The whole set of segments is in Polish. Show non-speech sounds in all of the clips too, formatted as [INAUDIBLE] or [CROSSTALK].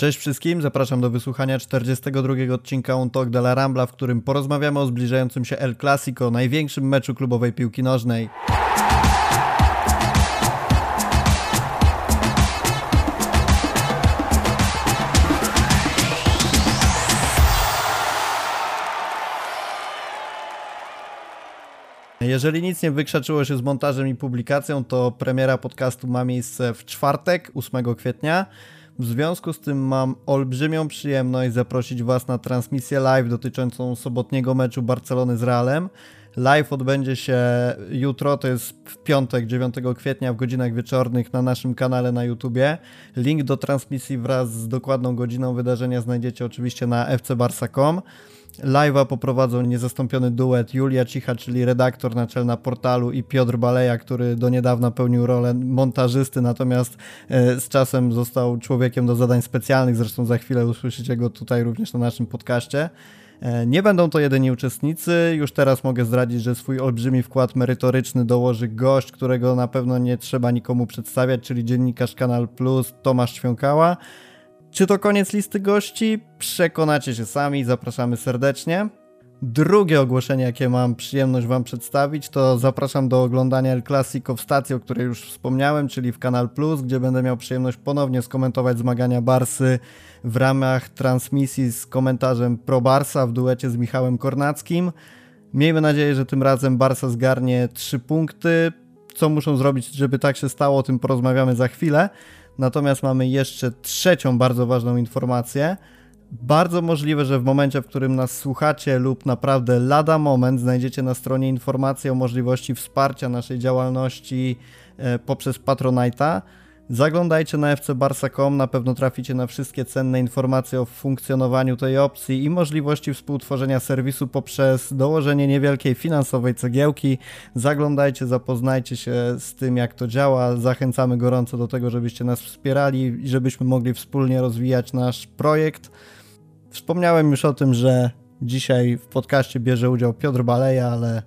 Cześć wszystkim, zapraszam do wysłuchania 42 odcinka On Talk de la Rambla, w którym porozmawiamy o zbliżającym się El Clasico, największym meczu klubowej piłki nożnej. Jeżeli nic nie wykrzaczyło się z montażem i publikacją, to premiera podcastu ma miejsce w czwartek, 8 kwietnia. W związku z tym mam olbrzymią przyjemność zaprosić Was na transmisję live dotyczącą sobotniego meczu Barcelony z Realem. Live odbędzie się jutro, to jest w piątek 9 kwietnia w godzinach wieczornych na naszym kanale na YouTubie. Link do transmisji wraz z dokładną godziną wydarzenia znajdziecie oczywiście na fcbarsa.com. Live'a poprowadzą niezastąpiony duet Julia Cicha, czyli redaktor naczelna portalu i Piotr Baleja, który do niedawna pełnił rolę montażysty, natomiast e, z czasem został człowiekiem do zadań specjalnych, zresztą za chwilę usłyszycie go tutaj również na naszym podcaście. E, nie będą to jedyni uczestnicy. Już teraz mogę zdradzić, że swój olbrzymi wkład merytoryczny dołoży gość, którego na pewno nie trzeba nikomu przedstawiać, czyli dziennikarz Kanal Plus Tomasz Świąkała. Czy to koniec listy gości? Przekonacie się sami, zapraszamy serdecznie. Drugie ogłoszenie, jakie mam przyjemność Wam przedstawić, to zapraszam do oglądania El Clasico w stacji, o której już wspomniałem, czyli w Kanal Plus, gdzie będę miał przyjemność ponownie skomentować zmagania Barsy w ramach transmisji z komentarzem Pro Barsa w duecie z Michałem Kornackim. Miejmy nadzieję, że tym razem Barsa zgarnie 3 punkty. Co muszą zrobić, żeby tak się stało, o tym porozmawiamy za chwilę. Natomiast mamy jeszcze trzecią bardzo ważną informację. Bardzo możliwe, że w momencie, w którym nas słuchacie lub naprawdę lada moment, znajdziecie na stronie informacje o możliwości wsparcia naszej działalności e, poprzez Patronite'a. Zaglądajcie na fcbarsa.com, na pewno traficie na wszystkie cenne informacje o funkcjonowaniu tej opcji i możliwości współtworzenia serwisu poprzez dołożenie niewielkiej finansowej cegiełki. Zaglądajcie, zapoznajcie się z tym, jak to działa. Zachęcamy gorąco do tego, żebyście nas wspierali i żebyśmy mogli wspólnie rozwijać nasz projekt. Wspomniałem już o tym, że dzisiaj w podcaście bierze udział Piotr Baleja, ale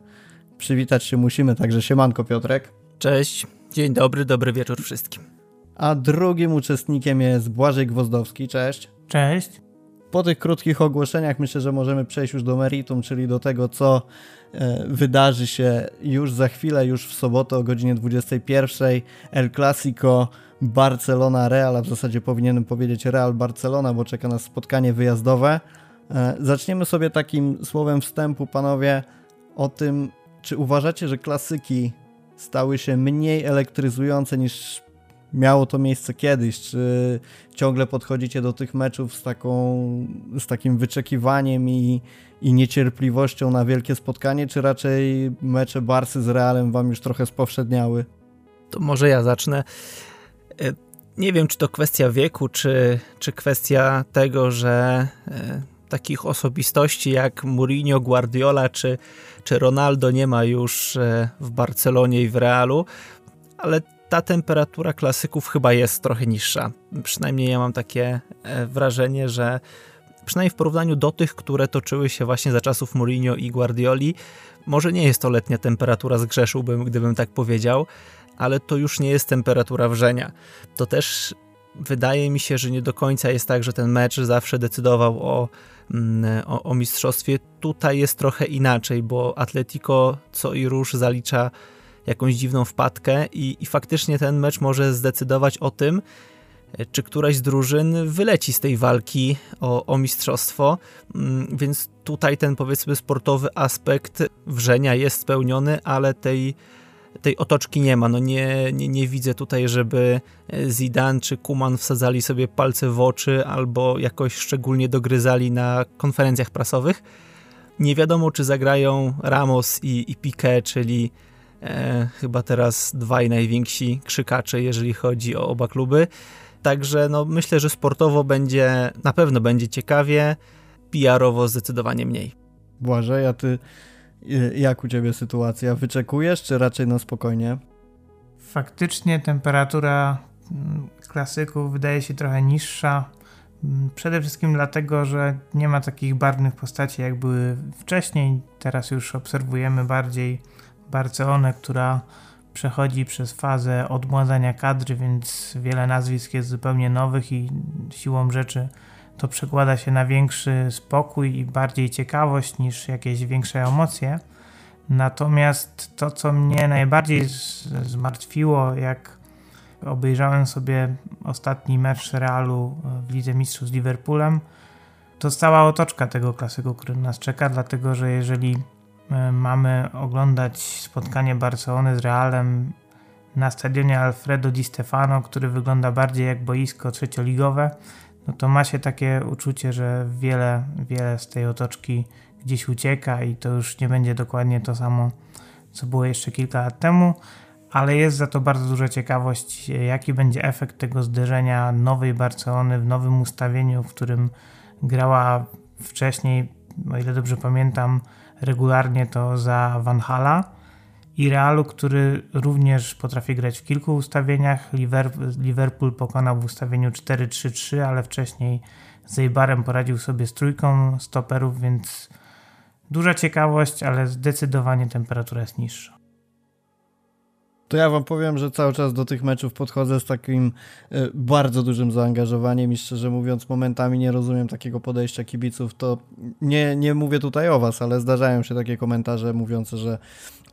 przywitać się musimy, także siemanko Piotrek. Cześć, dzień dobry, dobry wieczór wszystkim a drugim uczestnikiem jest Błażej Gwozdowski. Cześć. Cześć. Po tych krótkich ogłoszeniach myślę, że możemy przejść już do meritum, czyli do tego, co e, wydarzy się już za chwilę, już w sobotę o godzinie 21. El Clasico Barcelona Real, a w zasadzie powinienem powiedzieć Real Barcelona, bo czeka nas spotkanie wyjazdowe. E, zaczniemy sobie takim słowem wstępu, panowie, o tym, czy uważacie, że klasyki stały się mniej elektryzujące niż miało to miejsce kiedyś? Czy ciągle podchodzicie do tych meczów z, taką, z takim wyczekiwaniem i, i niecierpliwością na wielkie spotkanie, czy raczej mecze Barsy z Realem wam już trochę spowszedniały? To może ja zacznę. E, nie wiem, czy to kwestia wieku, czy, czy kwestia tego, że e, takich osobistości jak Mourinho, Guardiola czy, czy Ronaldo nie ma już e, w Barcelonie i w Realu, ale ta temperatura klasyków chyba jest trochę niższa. Przynajmniej ja mam takie e, wrażenie, że przynajmniej w porównaniu do tych, które toczyły się właśnie za czasów Mourinho i Guardioli, może nie jest to letnia temperatura, zgrzeszyłbym, gdybym tak powiedział, ale to już nie jest temperatura wrzenia. To też wydaje mi się, że nie do końca jest tak, że ten mecz zawsze decydował o, mm, o, o mistrzostwie. Tutaj jest trochę inaczej, bo Atletico co i róż zalicza jakąś dziwną wpadkę i, i faktycznie ten mecz może zdecydować o tym, czy któraś z drużyn wyleci z tej walki o, o, mistrzostwo, mm, więc tutaj ten powiedzmy sportowy aspekt wrzenia jest spełniony, ale tej, tej otoczki nie ma. No nie, nie, nie widzę tutaj, żeby Zidane czy Kuman wsadzali sobie palce w oczy albo jakoś szczególnie dogryzali na konferencjach prasowych. Nie wiadomo, czy zagrają Ramos i, i Piqué, czyli e, chyba teraz dwaj najwięksi krzykacze, jeżeli chodzi o oba kluby. Także no, myślę, że sportowo będzie, na pewno będzie ciekawie, PR-owo zdecydowanie mniej. Błażej, a ty jak u ciebie sytuacja? Wyczekujesz, czy raczej na spokojnie? Faktycznie temperatura mm, klasyków wydaje się trochę niższa. Mm, przede wszystkim dlatego, że nie ma takich barwnych postaci jak były wcześniej. Teraz już obserwujemy bardziej Barcelonę, która przechodzi przez fazę odmładzania kadry, więc wiele nazwisk jest zupełnie nowych i siłą rzeczy to przekłada się na większy spokój i bardziej ciekawość niż jakieś większe emocje. Natomiast to, co mnie najbardziej zmartwiło, jak obejrzałem sobie ostatni mecz Realu w Lidze Mistrzów z Liverpoolem, to cała otoczka tego klasyku, który nas czeka, dlatego że jeżeli mamy oglądać spotkanie Barcelony z Realem na stadionie Alfredo Di Stefano, który wygląda bardziej jak boisko trzecioligowe, no to ma się takie uczucie, że wiele, wiele z tej otoczki gdzieś ucieka i to już nie będzie dokładnie to samo, co było jeszcze kilka lat temu, ale jest za to bardzo duża ciekawość, jaki będzie efekt tego zderzenia nowej Barcelony w nowym ustawieniu, w którym grała wcześniej, o ile dobrze pamiętam, regularnie to za Van Hala i Realu, który również potrafi grać w kilku ustawieniach. Liverpool pokonał w ustawieniu 4-3-3, ale wcześniej z Eibarem poradził sobie z trójką stoperów, więc duża ciekawość, ale zdecydowanie temperatura jest niższa. To ja wam powiem, że cały czas do tych meczów podchodzę z takim y, bardzo dużym zaangażowaniem i szczerze mówiąc momentami nie rozumiem takiego podejścia kibiców. To nie, nie mówię tutaj o was, ale zdarzają się takie komentarze mówiące, że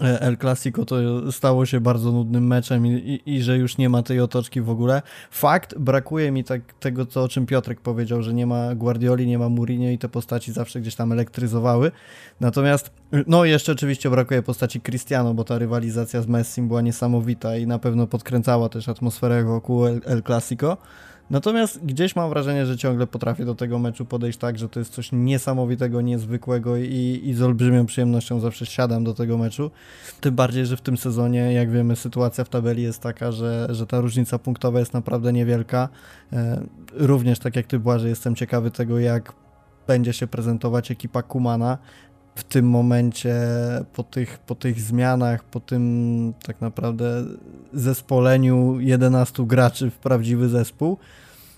E, El Clasico to stało się bardzo nudnym meczem i, i, i, że już nie ma tej otoczki w ogóle. Fakt, brakuje mi tak, tego, co, o czym Piotrek powiedział, że nie ma Guardioli, nie ma Mourinho i te postaci zawsze gdzieś tam elektryzowały. Natomiast, no jeszcze oczywiście brakuje postaci Cristiano, bo ta rywalizacja z Messim była niesamowita i na pewno podkręcała też atmosferę wokół El, El Clasico. Natomiast gdzieś mam wrażenie, że ciągle potrafię do tego meczu podejść tak, że to jest coś niesamowitego, niezwykłego i, i z olbrzymią przyjemnością zawsze siadam do tego meczu. Tym bardziej, że w tym sezonie, jak wiemy, sytuacja w tabeli jest taka, że, że ta różnica punktowa jest naprawdę niewielka. E, również tak jak ty, Błażej, jestem ciekawy tego, jak będzie się prezentować ekipa Kumana w tym momencie, po tych, po tych zmianach, po tym tak naprawdę zespoleniu 11 graczy w prawdziwy zespół.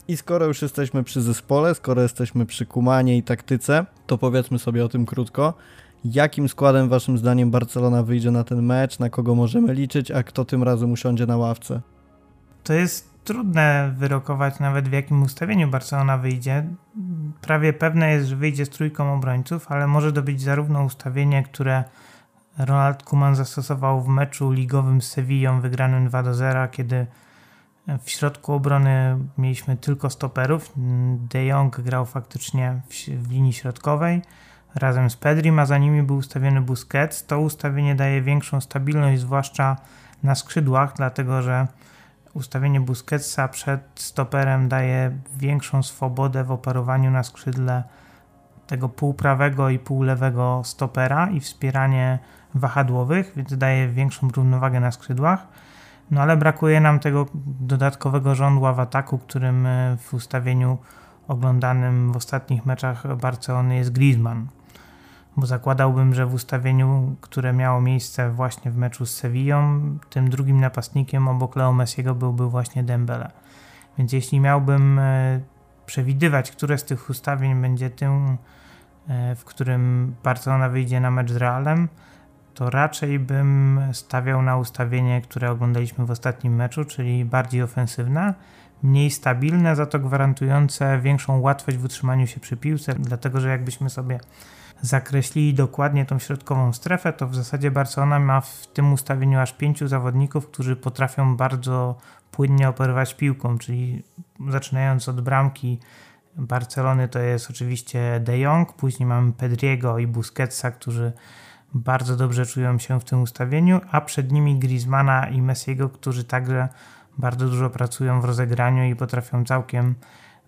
I skoro już jesteśmy przy zespole, skoro jesteśmy przy kumanie i taktyce, to powiedzmy sobie o tym krótko. Jakim składem waszym zdaniem Barcelona wyjdzie na ten mecz, na kogo możemy liczyć, a kto tym razem usiądzie na ławce? To jest trudne wyrokować nawet w jakim ustawieniu Barcelona wyjdzie. Prawie pewne jest, że wyjdzie z trójką obrońców, ale może to być zarówno ustawienie, które Ronald Koeman zastosował w meczu ligowym z Sevillą wygranym 2 do 0, kiedy w środku obrony mieliśmy tylko stoperów. De Jong grał faktycznie w linii środkowej razem z Pedrim, a za nimi był ustawiony Busquets. To ustawienie daje większą stabilność, zwłaszcza na skrzydłach, dlatego że ustawienie Busquetsa przed stoperem daje większą swobodę w operowaniu na skrzydle tego półprawego i półlewego stopera i wspieranie wahadłowych, więc daje większą równowagę na skrzydłach. No ale brakuje nam tego dodatkowego żądła w ataku, którym e, w ustawieniu oglądanym w ostatnich meczach Barcelony jest Griezmann bo zakładałbym, że w ustawieniu, które miało miejsce właśnie w meczu z Sevillą, tym drugim napastnikiem obok Leo Messiego byłby właśnie Dembele. Więc jeśli miałbym e, przewidywać, które z tych ustawień będzie tym, e, w którym Barcelona wyjdzie na mecz z Realem, to raczej bym stawiał na ustawienie, które oglądaliśmy w ostatnim meczu, czyli bardziej ofensywne, mniej stabilne, za to gwarantujące większą łatwość w utrzymaniu się przy piłce, dlatego że jakbyśmy sobie zakreślili dokładnie tą środkową strefę, to w zasadzie Barcelona ma w tym ustawieniu aż pięciu zawodników, którzy potrafią bardzo płynnie operować piłką, czyli zaczynając od bramki Barcelony to jest oczywiście De Jong, później mamy Pedriego i Busquetsa, którzy bardzo dobrze czują się w tym ustawieniu, a przed nimi Griezmana i Messiego, którzy także bardzo dużo pracują w rozegraniu i potrafią całkiem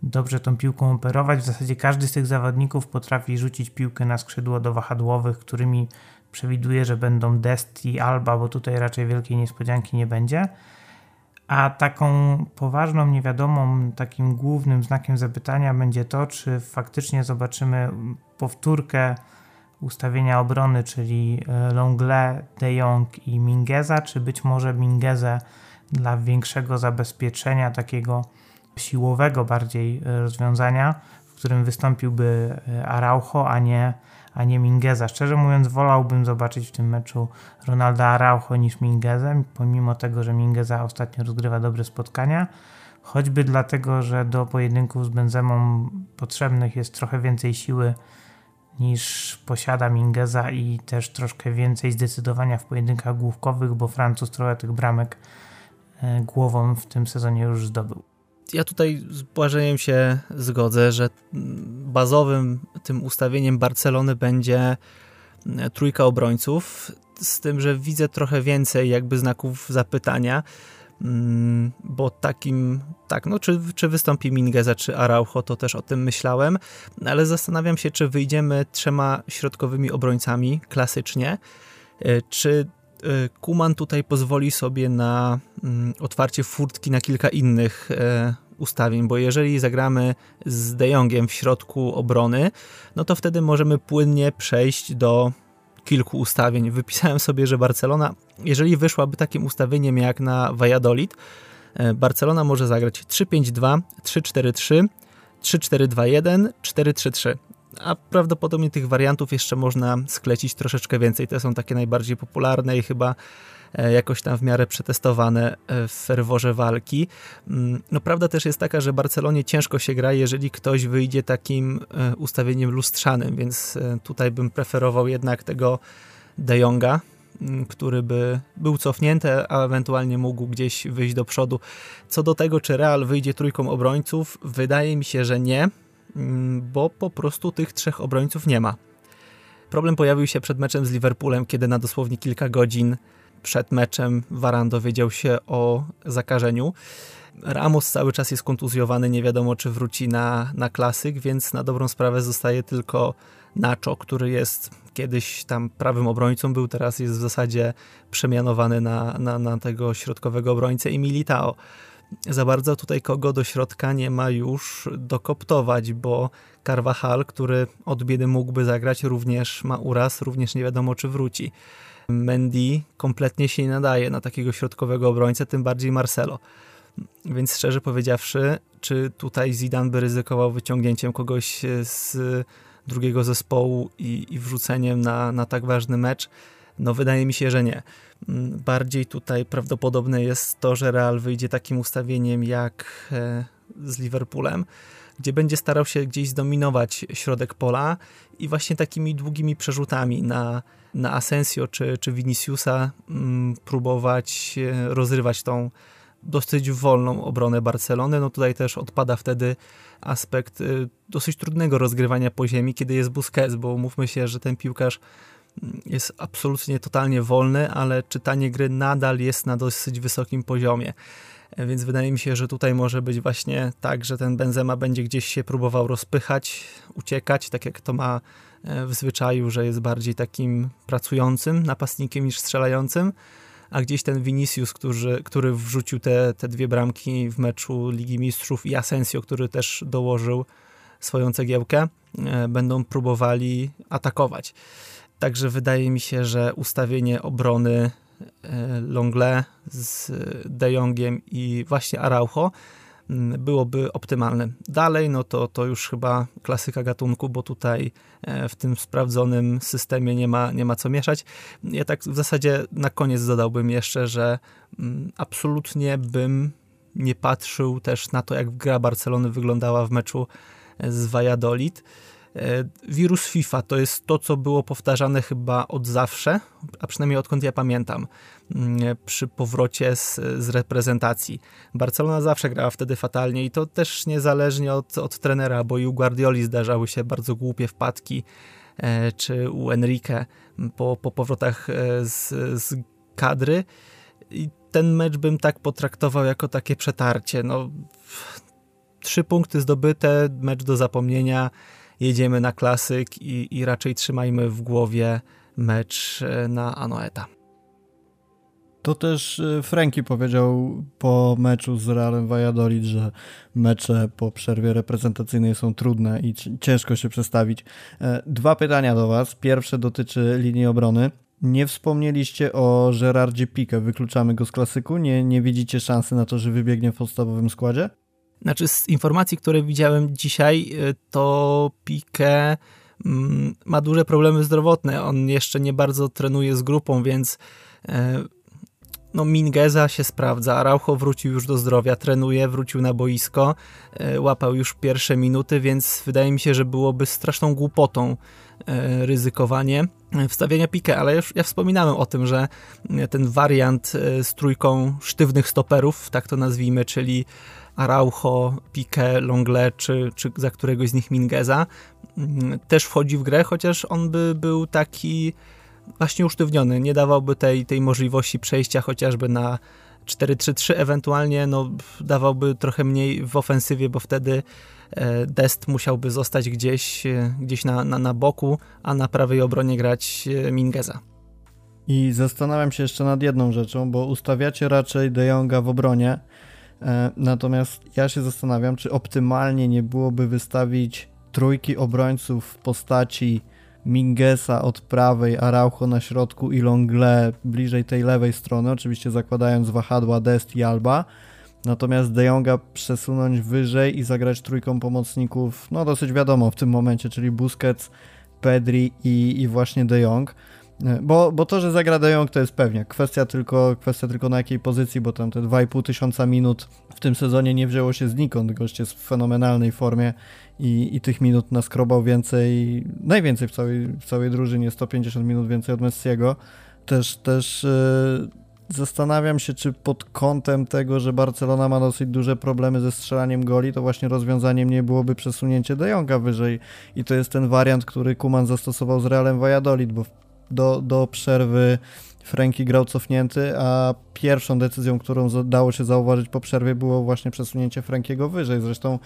dobrze tą piłką operować. W zasadzie każdy z tych zawodników potrafi rzucić piłkę na skrzydło do wahadłowych, którymi przewiduje, że będą Dest i Alba, bo tutaj raczej wielkiej niespodzianki nie będzie. A taką poważną niewiadomą, takim głównym znakiem zapytania będzie to, czy faktycznie zobaczymy powtórkę ustawienia obrony, czyli e, Longle, De Jong i Mingeza, czy być może Mingezę dla większego zabezpieczenia takiego siłowego bardziej e, rozwiązania, w którym wystąpiłby Araujo, a nie, a nie Mingeza. Szczerze mówiąc, wolałbym zobaczyć w tym meczu Ronalda Araujo niż Mingezę, pomimo tego, że Mingeza ostatnio rozgrywa dobre spotkania. Choćby dlatego, że do pojedynków z Benzemą potrzebnych jest trochę więcej siły niż posiada Mingeza i też troszkę więcej zdecydowania w pojedynkach główkowych, bo Francuz trochę tych bramek e, głową w tym sezonie już zdobył. Ja tutaj z Błażejem się zgodzę, że bazowym tym ustawieniem Barcelony będzie e, trójka obrońców, z tym, że widzę trochę więcej jakby znaków zapytania, Mm, bo takim, tak, no czy, czy wystąpi Mingeza, czy Araujo, to też o tym myślałem, ale zastanawiam się, czy wyjdziemy trzema środkowymi obrońcami klasycznie, e, czy Kuman tutaj pozwoli sobie na mm, otwarcie furtki na kilka innych e, ustawień, bo jeżeli zagramy z De Jongiem w środku obrony, no to wtedy możemy płynnie przejść do kilku ustawień. Wypisałem sobie, że Barcelona, jeżeli wyszłaby takim ustawieniem jak na Valladolid, e, Barcelona może zagrać 3-5-2, 3-4-3, 3-4-2-1, 4-3-3. A prawdopodobnie tych wariantów jeszcze można sklecić troszeczkę więcej. Te są takie najbardziej popularne i chyba E, jakoś tam w miarę przetestowane e, w ferworze walki. Mm, no prawda też jest taka, że Barcelonie ciężko się gra, jeżeli ktoś wyjdzie takim e, ustawieniem lustrzanym, więc tutaj bym preferował jednak tego De Jonga, mm, który by był cofnięty, a ewentualnie mógł gdzieś wyjść do przodu. Co do tego, czy Real wyjdzie trójką obrońców, wydaje mi się, że nie, bo po prostu tych trzech obrońców nie ma. Problem pojawił się przed meczem z Liverpoolem, kiedy na dosłownie kilka godzin przed meczem Varan dowiedział się o zakażeniu. Ramos cały czas jest kontuzjowany, nie wiadomo czy wróci na, na klasyk, więc na dobrą sprawę zostaje tylko Nacho, który jest kiedyś tam prawym obrońcą, był teraz jest w zasadzie przemianowany na, na, na tego środkowego obrońcę i Militao. Za bardzo tutaj kogo do środka nie ma już dokoptować, bo Carvajal, który od biedy mógłby zagrać, również ma uraz, również nie wiadomo czy wróci. Mendy kompletnie się nie nadaje na takiego środkowego obrońcę, tym bardziej Marcelo. Więc szczerze powiedziawszy, czy tutaj Zidane by ryzykował wyciągnięciem kogoś z drugiego zespołu i, i wrzuceniem na, na tak ważny mecz? No wydaje mi się, że nie. Bardziej tutaj prawdopodobne jest to, że Real wyjdzie takim ustawieniem jak e, z Liverpoolem, gdzie będzie starał się gdzieś zdominować środek pola i właśnie takimi długimi przerzutami na na Asensio czy, czy Viniciusa mm, próbować rozrywać tą dosyć wolną obronę Barcelony. No tutaj też odpada wtedy aspekt y, dosyć trudnego rozgrywania po ziemi, kiedy jest Busquets, bo mówmy się, że ten piłkarz mm, jest absolutnie totalnie wolny, ale czytanie gry nadal jest na dosyć wysokim poziomie. E, więc wydaje mi się, że tutaj może być właśnie tak, że ten Benzema będzie gdzieś się próbował rozpychać, uciekać, tak jak to ma E, w zwyczaju, że jest bardziej takim pracującym napastnikiem niż strzelającym, a gdzieś ten Vinicius, który, który wrzucił te, te dwie bramki w meczu Ligi Mistrzów i Asensio, który też dołożył swoją cegiełkę, e, będą próbowali atakować. Także wydaje mi się, że ustawienie obrony e, Longle z De Jongiem i właśnie Araujo Mm, byłoby optymalne. Dalej, no to, to już chyba klasyka gatunku, bo tutaj e, w tym sprawdzonym systemie nie ma, nie ma co mieszać. Ja tak w zasadzie na koniec dodałbym jeszcze, że mm, absolutnie bym nie patrzył też na to, jak gra Barcelony wyglądała w meczu z Valladolid E, wirus FIFA to jest to, co było powtarzane chyba od zawsze, a przynajmniej odkąd ja pamiętam, mm, przy powrocie z, z reprezentacji. Barcelona zawsze grała wtedy fatalnie i to też niezależnie od, od trenera, bo i u Guardioli zdarzały się bardzo głupie wpadki, e, czy u Enrique po, po powrotach e, z, z kadry. I ten mecz bym tak potraktował jako takie przetarcie. No, trzy punkty zdobyte, mecz do zapomnienia jedziemy na klasyk i, i raczej trzymajmy w głowie mecz e, na Anoeta. To też e, Franki powiedział po meczu z Realem Valladolid, że mecze po przerwie reprezentacyjnej są trudne i ciężko się przestawić. E, dwa pytania do Was. Pierwsze dotyczy linii obrony. Nie wspomnieliście o Gerardzie Pique. Wykluczamy go z klasyku? Nie, nie widzicie szansy na to, że wybiegnie w podstawowym składzie? Znaczy z informacji, które widziałem dzisiaj, to Pique mm, ma duże problemy zdrowotne. On jeszcze nie bardzo trenuje z grupą, więc no Mingeza się sprawdza, Araujo wrócił już do zdrowia, trenuje, wrócił na boisko, e, łapał już pierwsze minuty, więc wydaje mi się, że byłoby straszną głupotą e, ryzykowanie e, wstawiania Pique, ale już ja wspominałem o tym, że ten wariant z trójką sztywnych stoperów, tak to nazwijmy, czyli Araujo, Pique, Longle, czy, czy za któregoś z nich Mingeza, mm, też wchodzi w grę, chociaż on by był taki właśnie usztywniony, nie dawałby tej, tej możliwości przejścia chociażby na 4-3-3, ewentualnie no, dawałby trochę mniej w ofensywie, bo wtedy e, Dest musiałby zostać gdzieś, e, gdzieś na, na, na boku, a na prawej obronie grać e, Mingeza. I zastanawiam się jeszcze nad jedną rzeczą, bo ustawiacie raczej De Jonga w obronie, natomiast ja się zastanawiam, czy optymalnie nie byłoby wystawić trójki obrońców w postaci Mingesa od prawej, Araujo na środku i Longle bliżej tej lewej strony, oczywiście zakładając wahadła Dest i Alba. Natomiast De Jonga przesunąć wyżej i zagrać trójką pomocników, no dosyć wiadomo w tym momencie, czyli Busquets, Pedri i, i właśnie De Jong. Bo, bo to, że zagra De Jong to jest pewnie. Kwestia tylko, kwestia tylko na jakiej pozycji, bo tam te 2,5 tysiąca minut w tym sezonie nie wzięło się znikąd. Gość jest w fenomenalnej formie i, i tych minut naskrobał więcej, najwięcej w całej, w całej drużynie, 150 minut więcej od Messiego. Też, też yy, zastanawiam się, czy pod kątem tego, że Barcelona ma dosyć duże problemy ze strzelaniem goli, to właśnie rozwiązaniem nie byłoby przesunięcie De Jonga wyżej i to jest ten wariant, który Kuman zastosował z Realem Valladolid, bo do, do przerwy Franki grał cofnięty, a pierwszą decyzją, którą dało się zauważyć po przerwie było właśnie przesunięcie Frankiego wyżej. Zresztą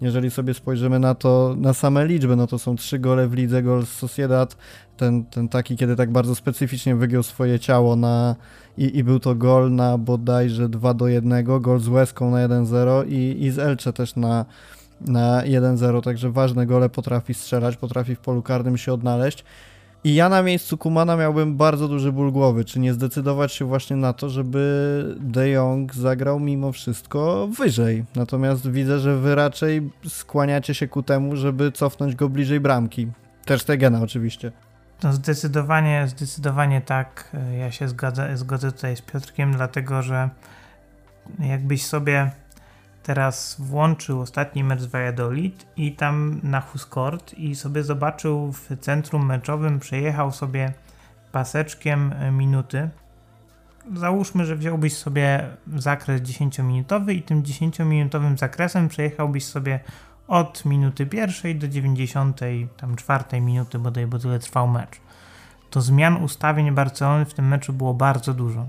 jeżeli sobie spojrzymy na to, na same liczby, no to są trzy gole w lidze, gol z Sociedad, ten, ten taki, kiedy tak bardzo specyficznie wygiął swoje ciało na i, i był to gol na bodajże 2 do 1, gol z Łeską na 1-0 i, i z Elcze też na, na 1-0, także ważne gole potrafi strzelać, potrafi w polu karnym się odnaleźć. I ja na miejscu Kumana miałbym bardzo duży ból głowy, czy nie zdecydować się właśnie na to, żeby De Jong zagrał mimo wszystko wyżej. Natomiast widzę, że wy raczej skłaniacie się ku temu, żeby cofnąć go bliżej bramki. Też Tegena oczywiście. No zdecydowanie, zdecydowanie tak. Ja się zgadzę, zgodzę tutaj z Piotrkiem, dlatego że jakbyś sobie teraz włączył ostatni mecz z Valladolid i tam na Huskort i sobie zobaczył w centrum meczowym, przejechał sobie paseczkiem minuty. Załóżmy, że wziąłbyś sobie zakres 10-minutowy i tym 10-minutowym zakresem przejechałbyś sobie od minuty pierwszej do 90, tam czwartej minuty bodaj, bo tyle trwał mecz. To zmian ustawień Barcelony w tym meczu było bardzo dużo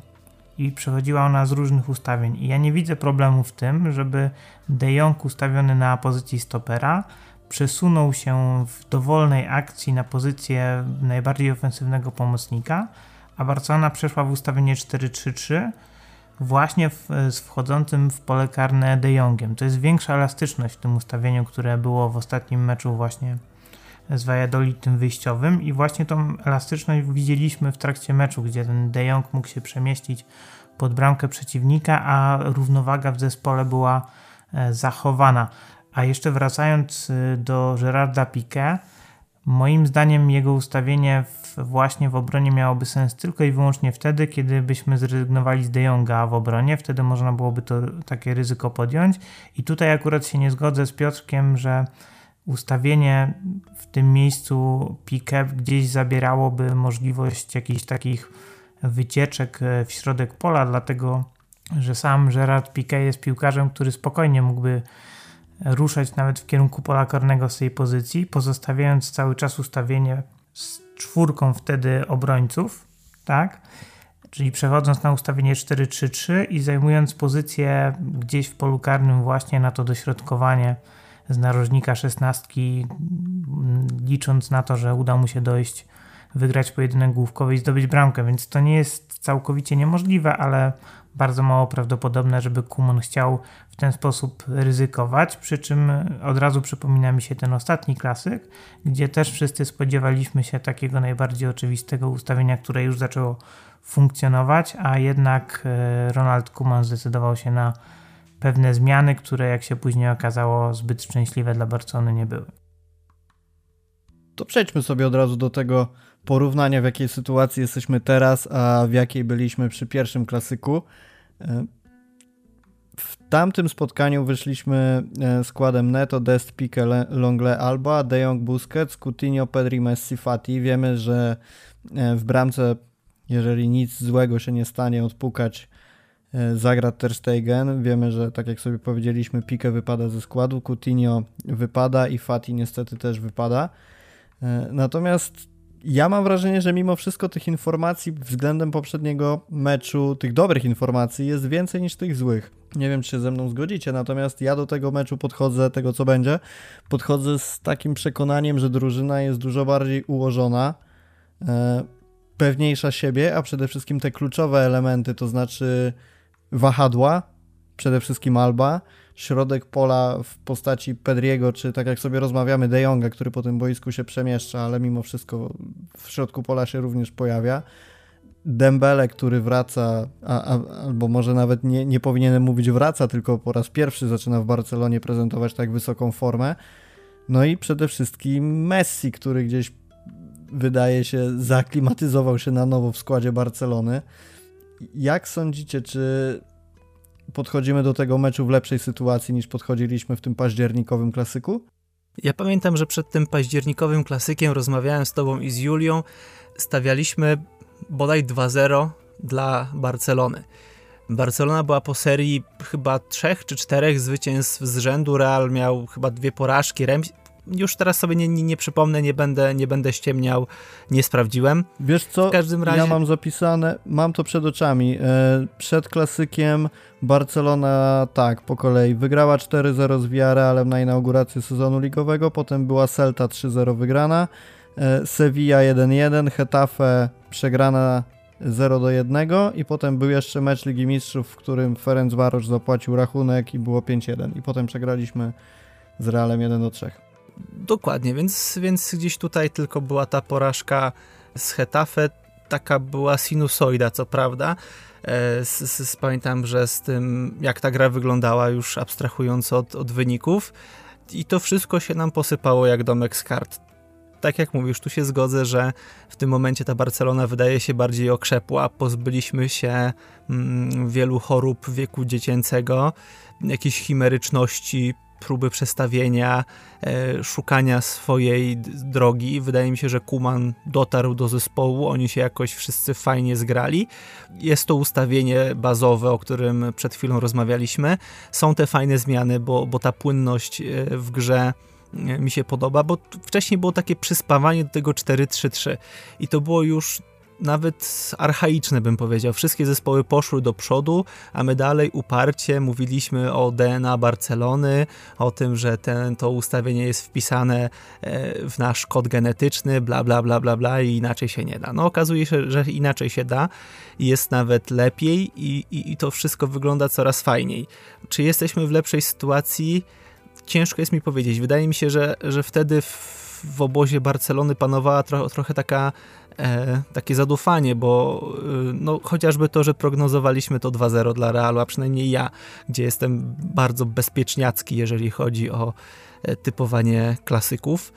i przechodziła ona z różnych ustawień. I ja nie widzę problemu w tym, żeby De Jong ustawiony na pozycji stopera przesunął się w dowolnej akcji na pozycję najbardziej ofensywnego pomocnika, a Barcelona przeszła w ustawienie 4-3-3 właśnie w, z wchodzącym w pole karne De Jongiem. To jest większa elastyczność w tym ustawieniu, które było w ostatnim meczu właśnie z Valladolid wyjściowym i właśnie tą elastyczność widzieliśmy w trakcie meczu, gdzie ten De Jong mógł się przemieścić pod bramkę przeciwnika, a równowaga w zespole była e, zachowana. A jeszcze wracając e, do Gerarda Piqué, moim zdaniem jego ustawienie w, właśnie w obronie miałoby sens tylko i wyłącznie wtedy, kiedy byśmy zrezygnowali z De Jonga w obronie, wtedy można byłoby to takie ryzyko podjąć i tutaj akurat się nie zgodzę z Piotrkiem, że ustawienie w tym miejscu pick-up gdzieś zabierałoby możliwość jakichś takich wycieczek e, w środek pola, dlatego że sam Gerard Piquet jest piłkarzem, który spokojnie mógłby ruszać nawet w kierunku pola karnego z tej pozycji, pozostawiając cały czas ustawienie z czwórką wtedy obrońców, tak? Czyli przechodząc na ustawienie 4-3-3 i zajmując pozycję gdzieś w polu karnym właśnie na to dośrodkowanie z narożnika szesnastki, licząc na to, że uda mu się dojść, wygrać pojedynek główkowy i zdobyć bramkę, więc to nie jest całkowicie niemożliwe, ale bardzo mało prawdopodobne, żeby Kumon chciał w ten sposób ryzykować, przy czym od razu przypomina mi się ten ostatni klasyk, gdzie też wszyscy spodziewaliśmy się takiego najbardziej oczywistego ustawienia, które już zaczęło funkcjonować, a jednak e, Ronald Kuman zdecydował się na pewne zmiany, które jak się później okazało zbyt szczęśliwe dla Barcelony nie były. To przejdźmy sobie od razu do tego porównania, w jakiej sytuacji jesteśmy teraz, a w jakiej byliśmy przy pierwszym klasyku. E, w tamtym spotkaniu wyszliśmy e, składem Neto, Dest, Pique, Longle, Alba, De Jong, Busquets, Coutinho, Pedri, Messi, Fati. Wiemy, że e, w bramce, jeżeli nic złego się nie stanie, odpukać zagra Ter Stegen. Wiemy, że tak jak sobie powiedzieliśmy, Pique wypada ze składu, Coutinho wypada i Fati niestety też wypada. Natomiast ja mam wrażenie, że mimo wszystko tych informacji względem poprzedniego meczu, tych dobrych informacji jest więcej niż tych złych. Nie wiem, czy się ze mną zgodzicie, natomiast ja do tego meczu podchodzę, tego co będzie, podchodzę z takim przekonaniem, że drużyna jest dużo bardziej ułożona, e, pewniejsza siebie, a przede wszystkim te kluczowe elementy, to znaczy wahadła, przede wszystkim Alba, środek pola w postaci Pedriego, czy tak jak sobie rozmawiamy, De Jonga, który po tym boisku się przemieszcza, ale mimo wszystko w środku pola się również pojawia. Dembele, który wraca, a, a, albo może nawet nie, nie powinienem mówić wraca, tylko po raz pierwszy zaczyna w Barcelonie prezentować tak wysoką formę. No i przede wszystkim Messi, który gdzieś wydaje się zaklimatyzował się na nowo w składzie Barcelony. Jak sądzicie, czy podchodzimy do tego meczu w lepszej sytuacji niż podchodziliśmy w tym październikowym klasyku? Ja pamiętam, że przed tym październikowym klasykiem rozmawiałem z tobą i z Julią. Stawialiśmy bodaj 2-0 dla Barcelony. Barcelona była po serii chyba trzech czy czterech zwycięstw z rzędu. Real miał chyba dwie porażki, już teraz sobie nie, nie, nie, przypomnę, nie będę, nie będę ściemniał, nie sprawdziłem. Wiesz co, w każdym razie... ja mam zapisane, mam to przed oczami. E, przed klasykiem Barcelona, tak, po kolei, wygrała 4-0 z Villarrealem na inaugurację sezonu ligowego, potem była Celta 3-0 wygrana, e, Sevilla 1-1, Hetafe przegrana 0 do 1 i potem był jeszcze mecz Ligi Mistrzów, w którym Ferenc Varosz zapłacił rachunek i było 5-1 i potem przegraliśmy z Realem 1 do 3. Dokładnie, więc, więc gdzieś tutaj tylko była ta porażka z Hetafe, taka była sinusoida, co prawda. E, z, z, pamiętam, że z tym, jak ta gra wyglądała, już abstrahując od, od wyników, i to wszystko się nam posypało jak domek z kart. Tak jak mówisz, tu się zgodzę, że w tym momencie ta Barcelona wydaje się bardziej okrzepła. Pozbyliśmy się mm, wielu chorób wieku dziecięcego, jakiejś chimeryczności, próby przestawienia, e, szukania swojej drogi. Wydaje mi się, że Kuman dotarł do zespołu, oni się jakoś wszyscy fajnie zgrali. Jest to ustawienie bazowe, o którym przed chwilą rozmawialiśmy. Są te fajne zmiany, bo, bo ta płynność e, w grze e, mi się podoba, bo wcześniej było takie przyspawanie do tego 4-3-3 i to było już nawet archaiczne bym powiedział. Wszystkie zespoły poszły do przodu, a my dalej uparcie mówiliśmy o DNA Barcelony, o tym, że ten, to ustawienie jest wpisane e, w nasz kod genetyczny, bla, bla, bla, bla, bla i inaczej się nie da. No okazuje się, że inaczej się da jest nawet lepiej i, i, i to wszystko wygląda coraz fajniej. Czy jesteśmy w lepszej sytuacji? Ciężko jest mi powiedzieć. Wydaje mi się, że, że wtedy w, w obozie Barcelony panowała tro, trochę taka e, takie zadufanie, bo e, no, chociażby to, że prognozowaliśmy to 2-0 dla Realu, a przynajmniej ja, gdzie jestem bardzo bezpieczniacki, jeżeli chodzi o e, typowanie klasyków.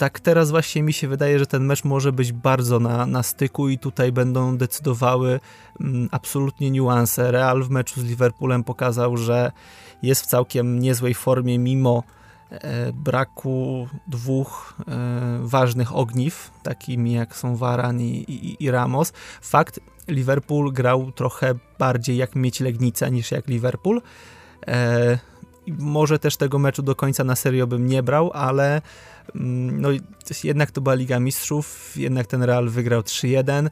Tak teraz właśnie mi się wydaje, że ten mecz może być bardzo na, na styku i tutaj będą decydowały mm, absolutnie niuanse. Real w meczu z Liverpoolem pokazał, że jest w całkiem niezłej formie mimo braku dwóch e, ważnych ogniw, takimi jak są Varan i, i, i, Ramos. Fakt, Liverpool grał trochę bardziej jak mieć Legnica niż jak Liverpool. E, może też tego meczu do końca na serio bym nie brał, ale mm, no, jednak to była Liga Mistrzów, jednak ten Real wygrał 3-1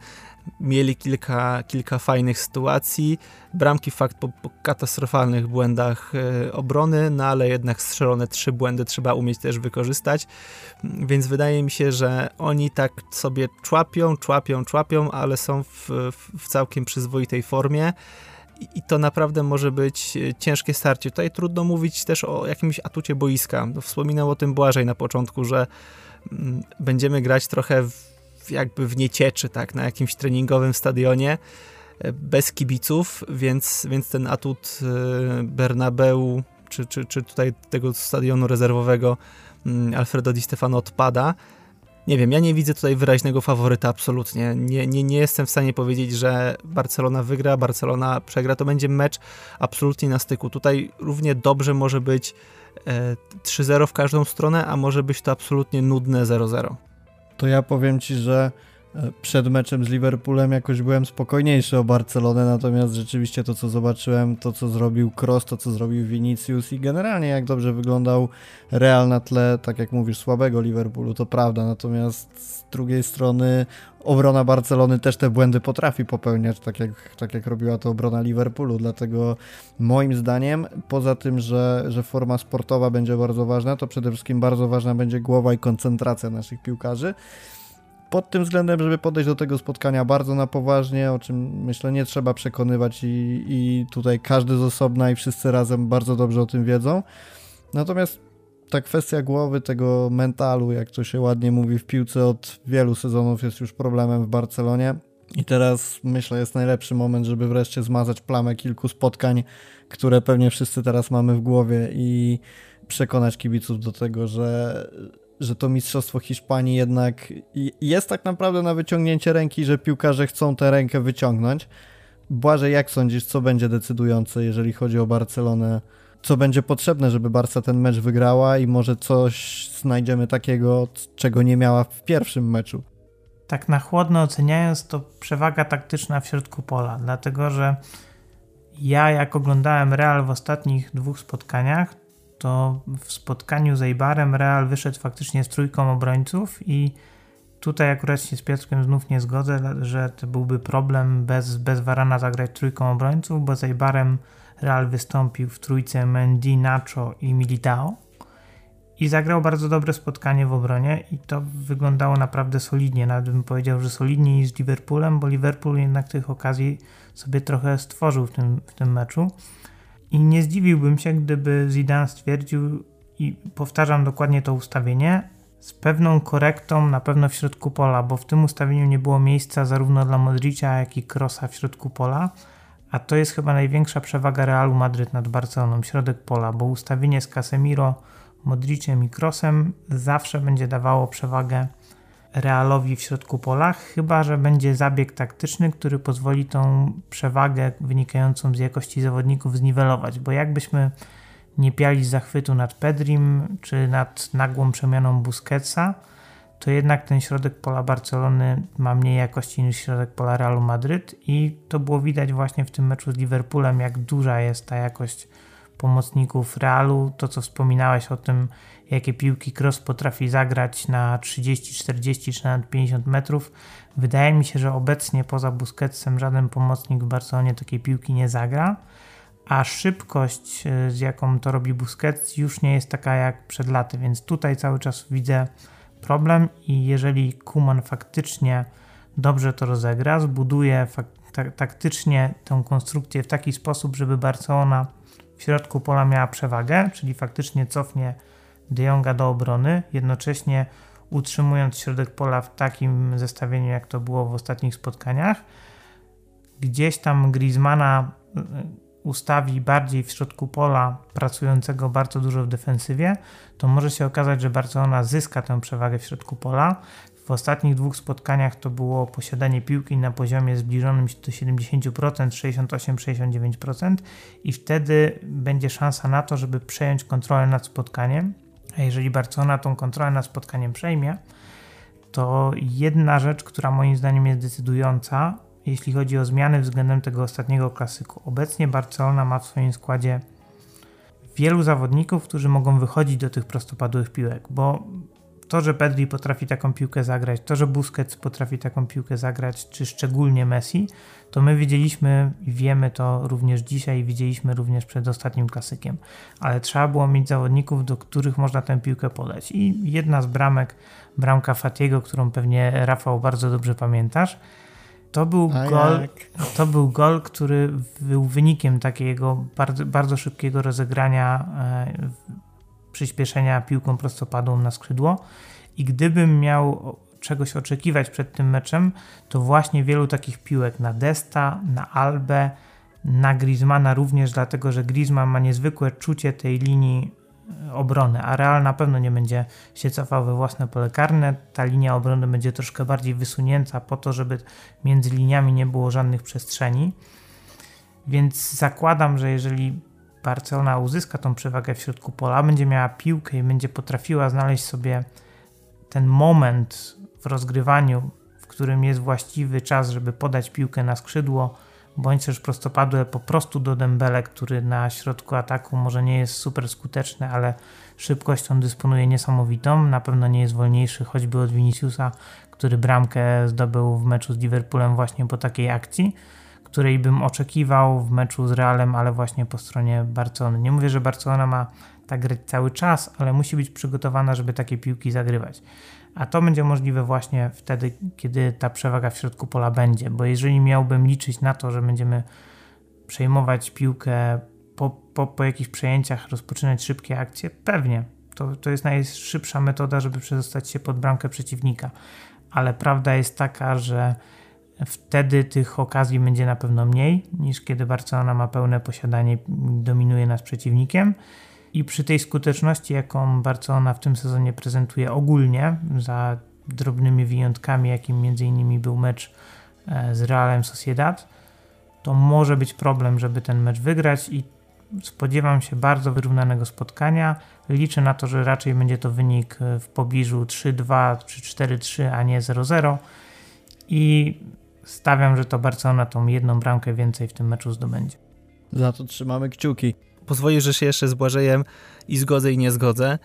mieli kilka, kilka fajnych sytuacji. Bramki fakt po, po katastrofalnych błędach e, obrony, no ale jednak strzelone trzy błędy trzeba umieć też wykorzystać. Więc wydaje mi się, że oni tak sobie człapią, człapią, człapią, ale są w, w całkiem przyzwoitej formie. I to naprawdę może być e, ciężkie starcie. Tutaj trudno mówić też o jakimś atucie boiska. Wspominał o tym Błażej na początku, że mm, będziemy grać trochę w jakby w niecieczy, tak, na jakimś treningowym stadionie. bez kibiców, więc, więc ten atut Bernabeu czy, czy, czy tutaj tego stadionu rezerwowego mm, Alfredo Di Stefano odpada. Nie wiem, ja nie widzę tutaj wyraźnego faworyta absolutnie. Nie, nie, nie jestem w stanie powiedzieć, że Barcelona wygra, Barcelona przegra. To będzie mecz absolutnie na styku. Tutaj równie dobrze może być e, 3-0 w każdą stronę, a może być to absolutnie nudne 0-0. To ja powiem ci, że przed meczem z Liverpoolem jakoś byłem spokojniejszy o Barcelonę, natomiast rzeczywiście to, co zobaczyłem, to, co zrobił Kroos, to, co zrobił Vinicius i generalnie jak dobrze wyglądał Real na tle, tak jak mówisz, słabego Liverpoolu, to prawda, natomiast z drugiej strony obrona Barcelony też te błędy potrafi popełniać, tak jak, tak jak robiła to obrona Liverpoolu, dlatego moim zdaniem, poza tym, że, że forma sportowa będzie bardzo ważna, to przede wszystkim bardzo ważna będzie głowa i koncentracja naszych piłkarzy, pod tym względem, żeby podejść do tego spotkania bardzo na poważnie, o czym myślę nie trzeba przekonywać i, i tutaj każdy z osobna i wszyscy razem bardzo dobrze o tym wiedzą. Natomiast ta kwestia głowy, tego mentalu, jak to się ładnie mówi w piłce, od wielu sezonów jest już problemem w Barcelonie. I teraz myślę, jest najlepszy moment, żeby wreszcie zmazać plamę kilku spotkań, które pewnie wszyscy teraz mamy w głowie i przekonać kibiców do tego, że, że to Mistrzostwo Hiszpanii jednak jest tak naprawdę na wyciągnięcie ręki, że piłkarze chcą tę rękę wyciągnąć. Błażej, jak sądzisz, co będzie decydujące, jeżeli chodzi o Barcelonę? Co będzie potrzebne, żeby Barca ten mecz wygrała i może coś znajdziemy takiego, czego nie miała w pierwszym meczu? Tak na chłodno oceniając, to przewaga taktyczna w środku pola, dlatego że ja jak oglądałem Real w ostatnich dwóch spotkaniach, to w spotkaniu z Eibarem Real wyszedł faktycznie z trójką obrońców i tutaj akurat się z Piotrkiem znów nie zgodzę, że to byłby problem bez, bez zagrać trójką obrońców, bo z Eibarem Real wystąpił w trójce Mendy, Nacho i Militao i zagrał bardzo dobre spotkanie w obronie i to wyglądało naprawdę solidnie, nawet bym powiedział, że solidniej z Liverpoolem, bo Liverpool jednak tych okazji sobie trochę stworzył w tym, w tym meczu. I nie zdziwiłbym się, gdyby Zidane stwierdził, i powtarzam dokładnie to ustawienie, z pewną korektą na pewno w środku pola, bo w tym ustawieniu nie było miejsca zarówno dla Modricia, jak i Krosa w środku pola, a to jest chyba największa przewaga Realu Madryt nad Barceloną, środek pola, bo ustawienie z Casemiro, Modriciem i Krosem zawsze będzie dawało przewagę Realowi w środku pola, chyba że będzie zabieg taktyczny, który pozwoli tą przewagę wynikającą z jakości zawodników zniwelować, bo jakbyśmy nie piali zachwytu nad Pedrim czy nad nagłą przemianą Busquetsa, to jednak ten środek pola Barcelony ma mniej jakości niż środek pola Realu Madryt i to było widać właśnie w tym meczu z Liverpoolem, jak duża jest ta jakość pomocników Realu. To, co wspominałeś o tym, jakie piłki Cross potrafi zagrać na 30, 40 czy nawet 50 metrów. Wydaje mi się, że obecnie poza Busquetsem żaden pomocnik w Barcelonie takiej piłki nie zagra, a szybkość, e, z jaką to robi Busquets, już nie jest taka jak przed laty, więc tutaj cały czas widzę problem i jeżeli Kuman faktycznie dobrze to rozegra, zbuduje taktycznie tę konstrukcję w taki sposób, żeby Barcelona w środku pola miała przewagę, czyli faktycznie cofnie De Jonga do obrony, jednocześnie utrzymując środek pola w takim zestawieniu, jak to było w ostatnich spotkaniach. Gdzieś tam Griezmana y, ustawi bardziej w środku pola, pracującego bardzo dużo w defensywie, to może się okazać, że Barcelona zyska tę przewagę w środku pola. W ostatnich dwóch spotkaniach to było posiadanie piłki na poziomie zbliżonym do 70%, 68-69% i wtedy będzie szansa na to, żeby przejąć kontrolę nad spotkaniem a jeżeli Barcelona tą kontrolę nad spotkaniem przejmie, to jedna rzecz, która moim zdaniem jest decydująca, jeśli chodzi o zmiany względem tego ostatniego klasyku. Obecnie Barcelona ma w swoim składzie wielu zawodników, którzy mogą wychodzić do tych prostopadłych piłek, bo to, że Pedri potrafi taką piłkę zagrać, to, że Busquets potrafi taką piłkę zagrać, czy szczególnie Messi, to my widzieliśmy i wiemy to również dzisiaj, widzieliśmy również przed ostatnim klasykiem. Ale trzeba było mieć zawodników, do których można tę piłkę podać. I jedna z bramek, bramka Fatiego, którą pewnie Rafał bardzo dobrze pamiętasz, to był, gol, to był gol, który był wynikiem takiego bardzo, bardzo szybkiego rozegrania e, przyspieszenia piłką prostopadłą na skrzydło i gdybym miał czegoś oczekiwać przed tym meczem, to właśnie wielu takich piłek na Desta, na Albę, na Griezmana również, dlatego że Griezmann ma niezwykłe czucie tej linii e, obrony, a Real na pewno nie będzie się cofał we własne pole karne. Ta linia obrony będzie troszkę bardziej wysunięta po to, żeby między liniami nie było żadnych przestrzeni. Więc zakładam, że jeżeli Barcelona uzyska tą przewagę w środku pola, będzie miała piłkę i będzie potrafiła znaleźć sobie ten moment w rozgrywaniu, w którym jest właściwy czas, żeby podać piłkę na skrzydło, bądź też prostopadłe po prostu do Dembele, który na środku ataku może nie jest super skuteczny, ale szybkością dysponuje niesamowitą. Na pewno nie jest wolniejszy, choćby od Viniciusa, który bramkę zdobył w meczu z Liverpoolem właśnie po takiej akcji, której bym oczekiwał w meczu z Realem, ale właśnie po stronie Barcelony. Nie mówię, że Barcelona ma tak grać cały czas, ale musi być przygotowana, żeby takie piłki zagrywać. A to będzie możliwe właśnie wtedy, kiedy ta przewaga w środku pola będzie, bo jeżeli miałbym liczyć na to, że będziemy przejmować piłkę po, po, po jakichś przejęciach, rozpoczynać szybkie akcje, pewnie. To, to jest najszybsza metoda, żeby przedostać się pod bramkę przeciwnika. Ale prawda jest taka, że wtedy tych okazji będzie na pewno mniej niż kiedy Barcelona ma pełne posiadanie dominuje nas przeciwnikiem. I przy tej skuteczności, jaką Barcelona w tym sezonie prezentuje ogólnie, za drobnymi wyjątkami, jakim między innymi był mecz e, z Realem Sociedad, to może być problem, żeby ten mecz wygrać i spodziewam się bardzo wyrównanego spotkania. Liczę na to, że raczej będzie to wynik e, w pobliżu 3-2 czy 4-3, a nie 0-0 i stawiam, że to Barcelona tą jedną bramkę więcej w tym meczu zdobędzie. Za to trzymamy kciuki pozwolisz, że się jeszcze z Błażejem i zgodzę i nie zgodzę.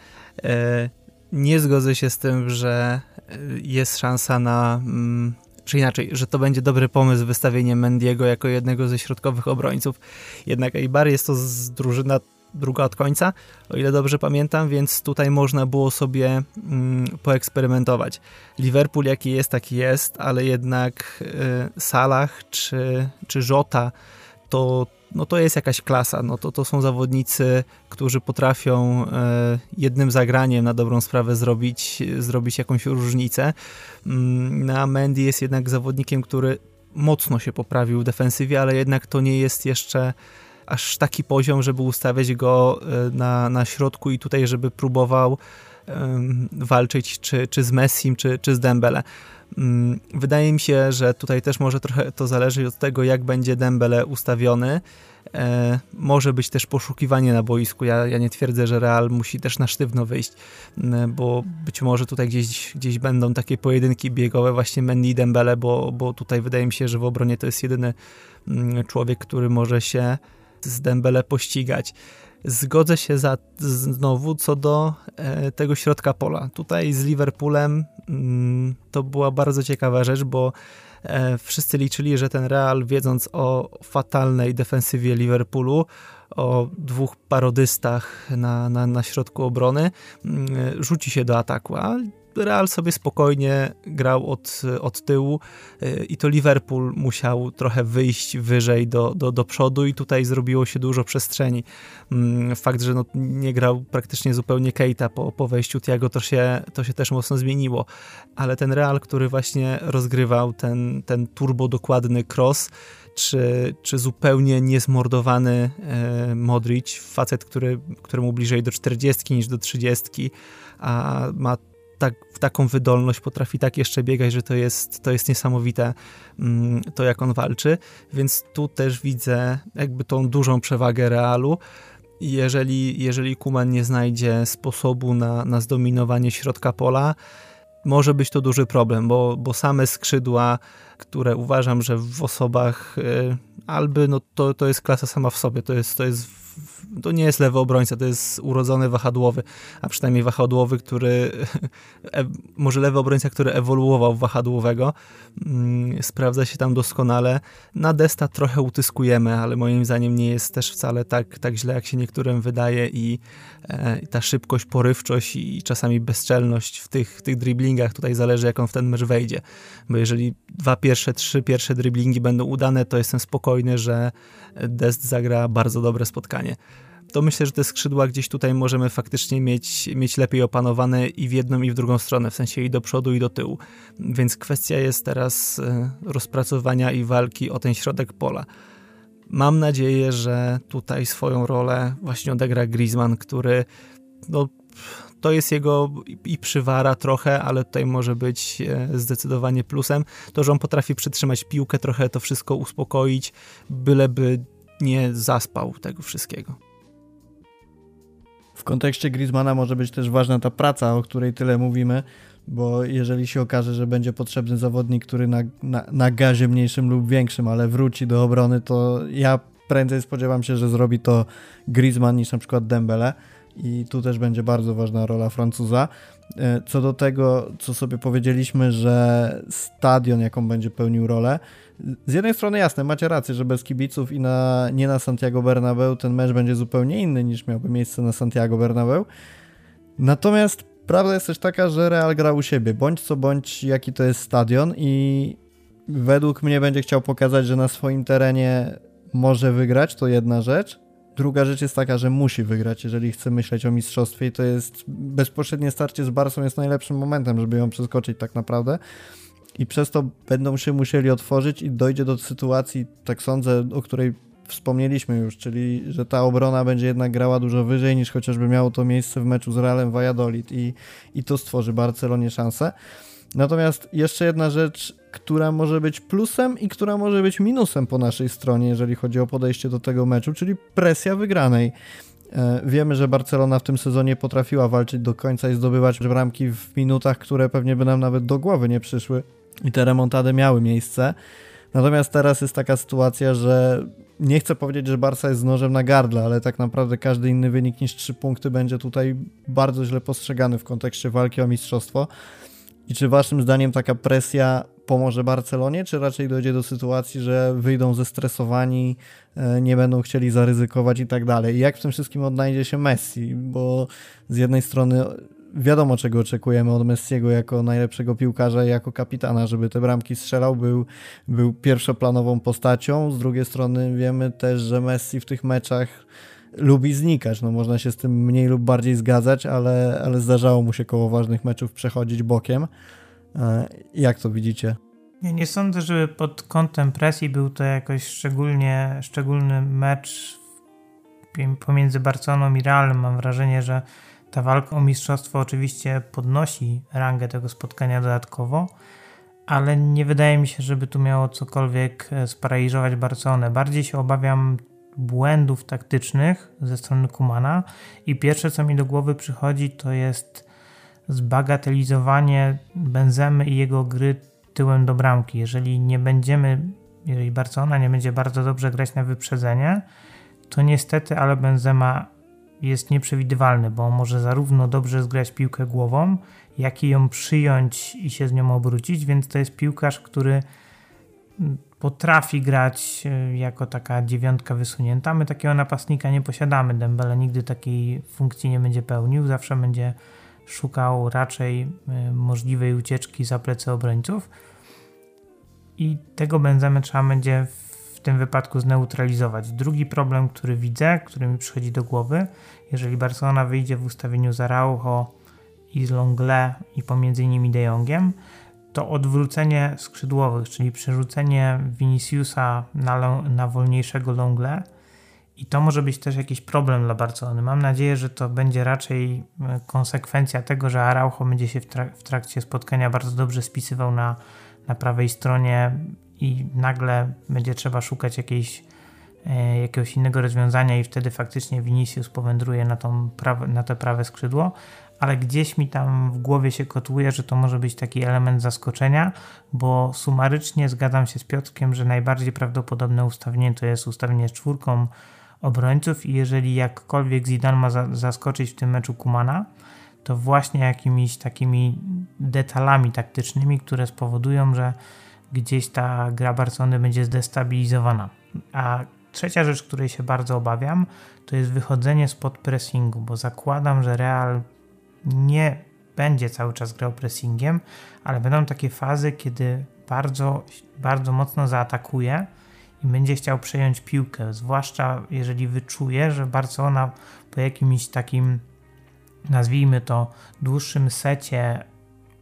E, nie zgodzę się z tym, że e, jest szansa na, mm, czy inaczej, że to będzie dobry pomysł wystawienie Mendiego jako jednego ze środkowych obrońców. Jednak Eibar jest to z drużyna druga od końca, o ile dobrze pamiętam, więc tutaj można było sobie mm, poeksperymentować. Liverpool jaki jest, taki jest, ale jednak y, Salah czy, czy Żota to no to jest jakaś klasa. No to, to są zawodnicy, którzy potrafią e, jednym zagraniem na dobrą sprawę zrobić, zrobić jakąś różnicę. Mm, na Mendy jest jednak zawodnikiem, który mocno się poprawił w defensywie, ale jednak to nie jest jeszcze aż taki poziom, żeby ustawiać go e, na, na środku i tutaj, żeby próbował walczyć czy, czy z Messim, czy, czy z Dembele. Mm, wydaje mi się, że tutaj też może trochę to zależeć od tego, jak będzie Dembele ustawiony. E, może być też poszukiwanie na boisku. Ja, ja nie twierdzę, że Real musi też na sztywno wyjść, bo być może tutaj gdzieś, gdzieś będą takie pojedynki biegowe właśnie Mendy i Dembele, bo, bo tutaj wydaje mi się, że w obronie to jest jedyny mm, człowiek, który może się z Dembele pościgać. Zgodzę się za, znowu co do e, tego środka pola. Tutaj z Liverpoolem mm, to była bardzo ciekawa rzecz, bo e, wszyscy liczyli, że ten Real, wiedząc o fatalnej defensywie Liverpoolu, o dwóch parodystach na, na, na środku obrony, mm, rzuci się do ataku. A Real sobie spokojnie grał od, od tyłu y, i to Liverpool musiał trochę wyjść wyżej do, do, do przodu i tutaj zrobiło się dużo przestrzeni. Mm, fakt, że no, nie grał praktycznie zupełnie Keita po, po wejściu Tiago, to się, to się też mocno zmieniło, ale ten Real, który właśnie rozgrywał ten, ten turbo dokładny cross, czy, czy zupełnie niezmordowany e, Modric, facet, który, któremu bliżej do 40 niż do 30, a ma tak, w taką wydolność, potrafi tak jeszcze biegać, że to jest, to jest niesamowite, mm, to jak on walczy. Więc tu też widzę jakby tą dużą przewagę Realu. Jeżeli, jeżeli Kuman nie znajdzie sposobu na, na zdominowanie środka pola, może być to duży problem, bo, bo same skrzydła, które uważam, że w osobach y, Alby, no to, to jest klasa sama w sobie, to jest, to jest to nie jest lewy obrońca, to jest urodzony wahadłowy, a przynajmniej wahadłowy, który, [LAUGHS] e, może lewy obrońca, który ewoluował wahadłowego, mm, sprawdza się tam doskonale. Na Desta trochę utyskujemy, ale moim zdaniem nie jest też wcale tak, tak źle, jak się niektórym wydaje i, e, ta szybkość, porywczość i czasami bezczelność w tych, tych driblingach tutaj zależy, jak on w ten mecz wejdzie, bo jeżeli dwa pierwsze, trzy pierwsze driblingi będą udane, to jestem spokojny, że Dest zagra bardzo dobre spotkanie. To myślę, że te skrzydła gdzieś tutaj możemy faktycznie mieć, mieć lepiej opanowane i w jedną i w drugą stronę, w sensie i do przodu i do tyłu. Więc kwestia jest teraz e, rozpracowania i walki o ten środek pola. Mam nadzieję, że tutaj swoją rolę właśnie odegra Griezmann, który no, to jest jego i przywara trochę, ale tutaj może być e, zdecydowanie plusem. To, że on potrafi przytrzymać piłkę, trochę to wszystko uspokoić, byleby nie zaspał tego wszystkiego. W kontekście Griezmana może być też ważna ta praca, o której tyle mówimy, bo jeżeli się okaże, że będzie potrzebny zawodnik, który na, na, na gazie mniejszym lub większym, ale wróci do obrony, to ja prędzej spodziewam się, że zrobi to Griezmann niż na przykład Dembele i tu też będzie bardzo ważna rola Francuza. E, co do tego, co sobie powiedzieliśmy, że stadion, jaką będzie pełnił rolę, z jednej strony jasne, macie rację, że bez kibiców i na, nie na Santiago Bernabeu ten mecz będzie zupełnie inny niż miałby miejsce na Santiago Bernabeu. Natomiast prawda jest też taka, że Real gra u siebie, bądź co bądź jaki to jest stadion i według mnie będzie chciał pokazać, że na swoim terenie może wygrać, to jedna rzecz. Druga rzecz jest taka, że musi wygrać, jeżeli chce myśleć o mistrzostwie i to jest bezpośrednie starcie z Barsą jest najlepszym momentem, żeby ją przeskoczyć tak naprawdę i przez to będą się musieli otworzyć i dojdzie do sytuacji, tak sądzę, o której wspomnieliśmy już, czyli że ta obrona będzie jednak grała dużo wyżej niż chociażby miało to miejsce w meczu z Realem Valladolid i, i to stworzy Barcelonie szansę. Natomiast jeszcze jedna rzecz, która może być plusem i która może być minusem po naszej stronie, jeżeli chodzi o podejście do tego meczu, czyli presja wygranej. E, wiemy, że Barcelona w tym sezonie potrafiła walczyć do końca i zdobywać bramki w minutach, które pewnie by nam nawet do głowy nie przyszły i te remontady miały miejsce. Natomiast teraz jest taka sytuacja, że nie chcę powiedzieć, że Barca jest z nożem na gardle, ale tak naprawdę każdy inny wynik niż 3 punkty będzie tutaj bardzo źle postrzegany w kontekście walki o mistrzostwo. I czy waszym zdaniem taka presja pomoże Barcelonie, czy raczej dojdzie do sytuacji, że wyjdą zestresowani, e, nie będą chcieli zaryzykować i tak dalej? I jak w tym wszystkim odnajdzie się Messi? Bo z jednej strony wiadomo, czego oczekujemy od Messiego jako najlepszego piłkarza i jako kapitana, żeby te bramki strzelał, był, był pierwszoplanową postacią. Z drugiej strony wiemy też, że Messi w tych meczach lubi znikać. No, można się z tym mniej lub bardziej zgadzać, ale, ale zdarzało mu się koło ważnych meczów przechodzić bokiem. E, jak to widzicie? Ja nie sądzę, żeby pod kątem presji był to jakoś szczególnie szczególny mecz pomiędzy Barceloną i Realem. Mam wrażenie, że ta walka o mistrzostwo oczywiście podnosi rangę tego spotkania dodatkowo, ale nie wydaje mi się, żeby tu miało cokolwiek e, sparaliżować Barcelonę. Bardziej się obawiam błędów taktycznych ze strony Kumana i pierwsze co mi do głowy przychodzi to jest zbagatelizowanie Benzemy i jego gry tyłem do bramki. Jeżeli nie będziemy, jeżeli Barcelona nie będzie bardzo dobrze grać na wyprzedzenie, to niestety, ale Benzema jest nieprzewidywalny, bo on może zarówno dobrze zgrać piłkę głową, jak i ją przyjąć i się z nią obrócić, więc to jest piłkarz, który potrafi grać e, jako taka dziewiątka wysunięta. My takiego napastnika nie posiadamy. Dembele nigdy takiej funkcji nie będzie pełnił, zawsze będzie szukał raczej e, możliwej ucieczki za plecy obrońców. I tego Benzemy trzeba będzie w tym wypadku zneutralizować. Drugi problem, który widzę, który mi przychodzi do głowy, jeżeli Barcelona wyjdzie w ustawieniu z Araujo i z Longle i pomiędzy nimi De Jongiem, to odwrócenie skrzydłowych, czyli przerzucenie Viniciusa na, na wolniejszego Longle i to może być też jakiś problem dla Barcelony. Mam nadzieję, że to będzie raczej e, konsekwencja tego, że Araujo będzie się w, trak w trakcie spotkania bardzo dobrze spisywał na, na prawej stronie i nagle będzie trzeba szukać jakiejś, e, jakiegoś innego rozwiązania i wtedy faktycznie Vinicius powędruje na, tą prawe, na to prawe skrzydło, ale gdzieś mi tam w głowie się kotuje, że to może być taki element zaskoczenia, bo sumarycznie zgadzam się z Piotrkiem, że najbardziej prawdopodobne ustawienie to jest ustawienie z czwórką obrońców i jeżeli jakkolwiek Zidane ma za zaskoczyć w tym meczu Kumana, to właśnie jakimiś takimi detalami taktycznymi, które spowodują, że gdzieś ta gra Barcelony będzie zdestabilizowana. A trzecia rzecz, której się bardzo obawiam, to jest wychodzenie spod pressingu, bo zakładam, że Real nie będzie cały czas grał pressingiem, ale będą takie fazy, kiedy bardzo, bardzo mocno zaatakuje i będzie chciał przejąć piłkę, zwłaszcza jeżeli wyczuje, że Barcelona po jakimś takim, nazwijmy to, dłuższym secie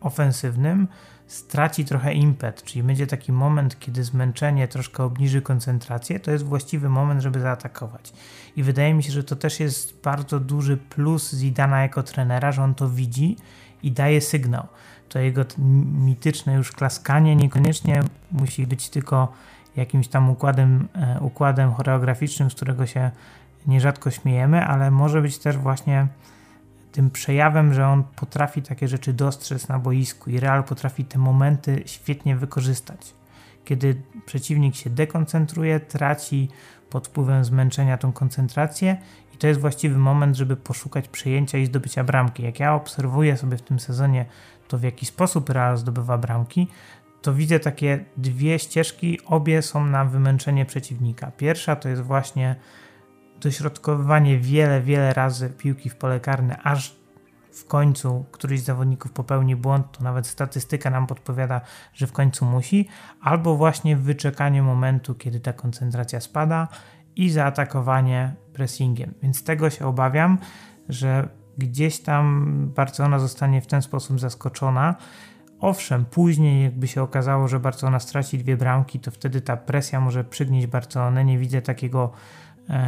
ofensywnym straci trochę impet, czyli będzie taki moment, kiedy zmęczenie troszkę obniży koncentrację, to jest właściwy moment, żeby zaatakować. I wydaje mi się, że to też jest bardzo duży plus Zidana jako trenera, że on to widzi i daje sygnał. To jego mityczne już klaskanie niekoniecznie musi być tylko jakimś tam układem, e, układem choreograficznym, z którego się nierzadko śmiejemy, ale może być też właśnie tym przejawem, że on potrafi takie rzeczy dostrzec na boisku i Real potrafi te momenty świetnie wykorzystać. Kiedy przeciwnik się dekoncentruje, traci pod wpływem zmęczenia tą koncentrację i to jest właściwy moment, żeby poszukać przejęcia i zdobycia bramki. Jak ja obserwuję sobie w tym sezonie to, w jaki sposób Real zdobywa bramki, to widzę takie dwie ścieżki, obie są na wymęczenie przeciwnika. Pierwsza to jest właśnie dośrodkowywanie wiele, wiele razy piłki w pole karne, aż w końcu któryś z zawodników popełni błąd, to nawet statystyka nam podpowiada, że w końcu musi, albo właśnie wyczekanie momentu, kiedy ta koncentracja spada i zaatakowanie pressingiem. Więc tego się obawiam, że gdzieś tam Barcelona zostanie w ten sposób zaskoczona. Owszem, później jakby się okazało, że Barcelona straci dwie bramki, to wtedy ta presja może przygnieść Barcelonę. Nie widzę takiego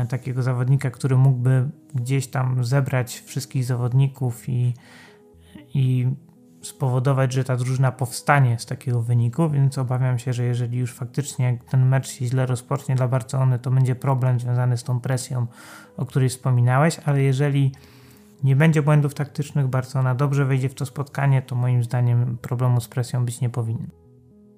takiego zawodnika, który mógłby gdzieś tam zebrać wszystkich zawodników i, i spowodować, że ta drużyna powstanie z takiego wyniku, więc obawiam się, że jeżeli już faktycznie ten mecz się źle rozpocznie dla Barcelony, to będzie problem związany z tą presją, o której wspominałeś, ale jeżeli nie będzie błędów taktycznych, Barcelona dobrze wejdzie w to spotkanie, to moim zdaniem problemu z presją być nie powinno.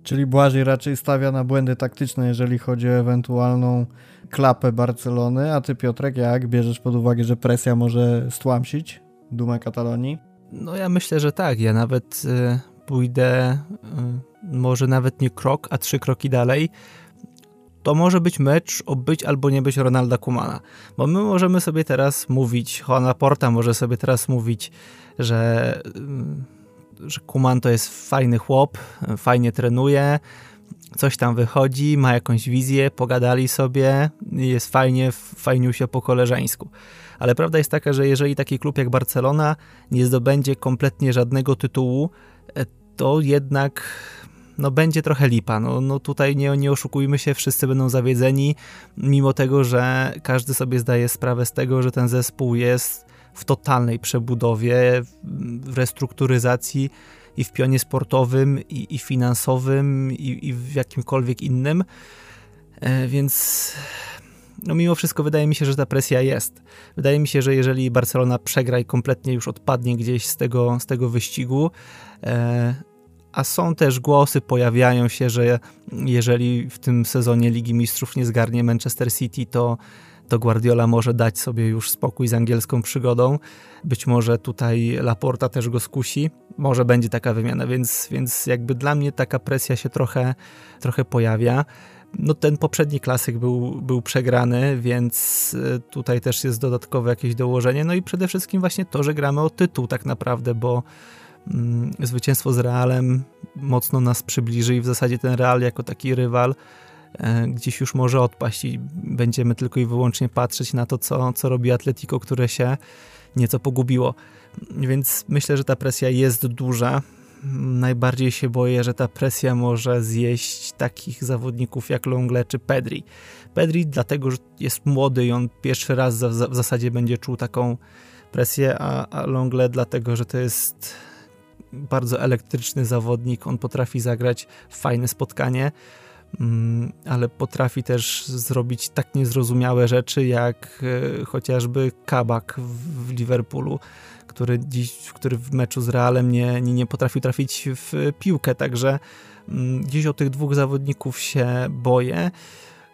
Czyli Błażej raczej stawia na błędy taktyczne, jeżeli chodzi o ewentualną klapę Barcelony, a ty Piotrek, jak bierzesz pod uwagę, że presja może stłamsić dumę Katalonii? No ja myślę, że tak. Ja nawet y, pójdę y, może nawet nie krok, a trzy kroki dalej. To może być mecz o być albo nie być Ronalda Kumana. Bo my możemy sobie teraz mówić, Juan Porta może sobie teraz mówić, że, y, że Kuman to jest fajny chłop, fajnie trenuje, coś tam wychodzi, ma jakąś wizję, pogadali sobie, jest fajnie, fajnił się po koleżeńsku. Ale prawda jest taka, że jeżeli taki klub jak Barcelona nie zdobędzie kompletnie żadnego tytułu, e, to jednak no będzie trochę lipa. No, no tutaj nie, nie oszukujmy się, wszyscy będą zawiedzeni, mimo tego, że każdy sobie zdaje sprawę z tego, że ten zespół jest w totalnej przebudowie, w restrukturyzacji i w pionie sportowym, i, i finansowym, i, i, w jakimkolwiek innym. E, więc no mimo wszystko wydaje mi się, że ta presja jest. Wydaje mi się, że jeżeli Barcelona przegra i kompletnie już odpadnie gdzieś z tego, z tego wyścigu, e, a są też głosy, pojawiają się, że jeżeli w tym sezonie Ligi Mistrzów nie zgarnie Manchester City, to to Guardiola może dać sobie już spokój z angielską przygodą. Być może tutaj Laporta też go skusi. Może będzie taka wymiana, więc, więc jakby dla mnie taka presja się trochę, trochę pojawia. No ten poprzedni klasyk był, był przegrany, więc e, tutaj też jest dodatkowe jakieś dołożenie. No i przede wszystkim właśnie to, że gramy o tytuł tak naprawdę, bo mm, zwycięstwo z Realem mocno nas przybliży i w zasadzie ten Real jako taki rywal gdzieś już może odpaść i będziemy tylko i wyłącznie patrzeć na to, co, co robi Atletico, które się nieco pogubiło. Więc myślę, że ta presja jest duża. Najbardziej się boję, że ta presja może zjeść takich zawodników jak Longle czy Pedri. Pedri dlatego, że jest młody i on pierwszy raz w zasadzie będzie czuł taką presję, a, a Longle dlatego, że to jest bardzo elektryczny zawodnik, on potrafi zagrać fajne spotkanie ale potrafi też zrobić tak niezrozumiałe rzeczy jak e, chociażby Kabak w Liverpoolu, który, dziś, który w meczu z Realem nie, nie, nie potrafił trafić w piłkę, także mm, gdzieś o tych dwóch zawodników się boję.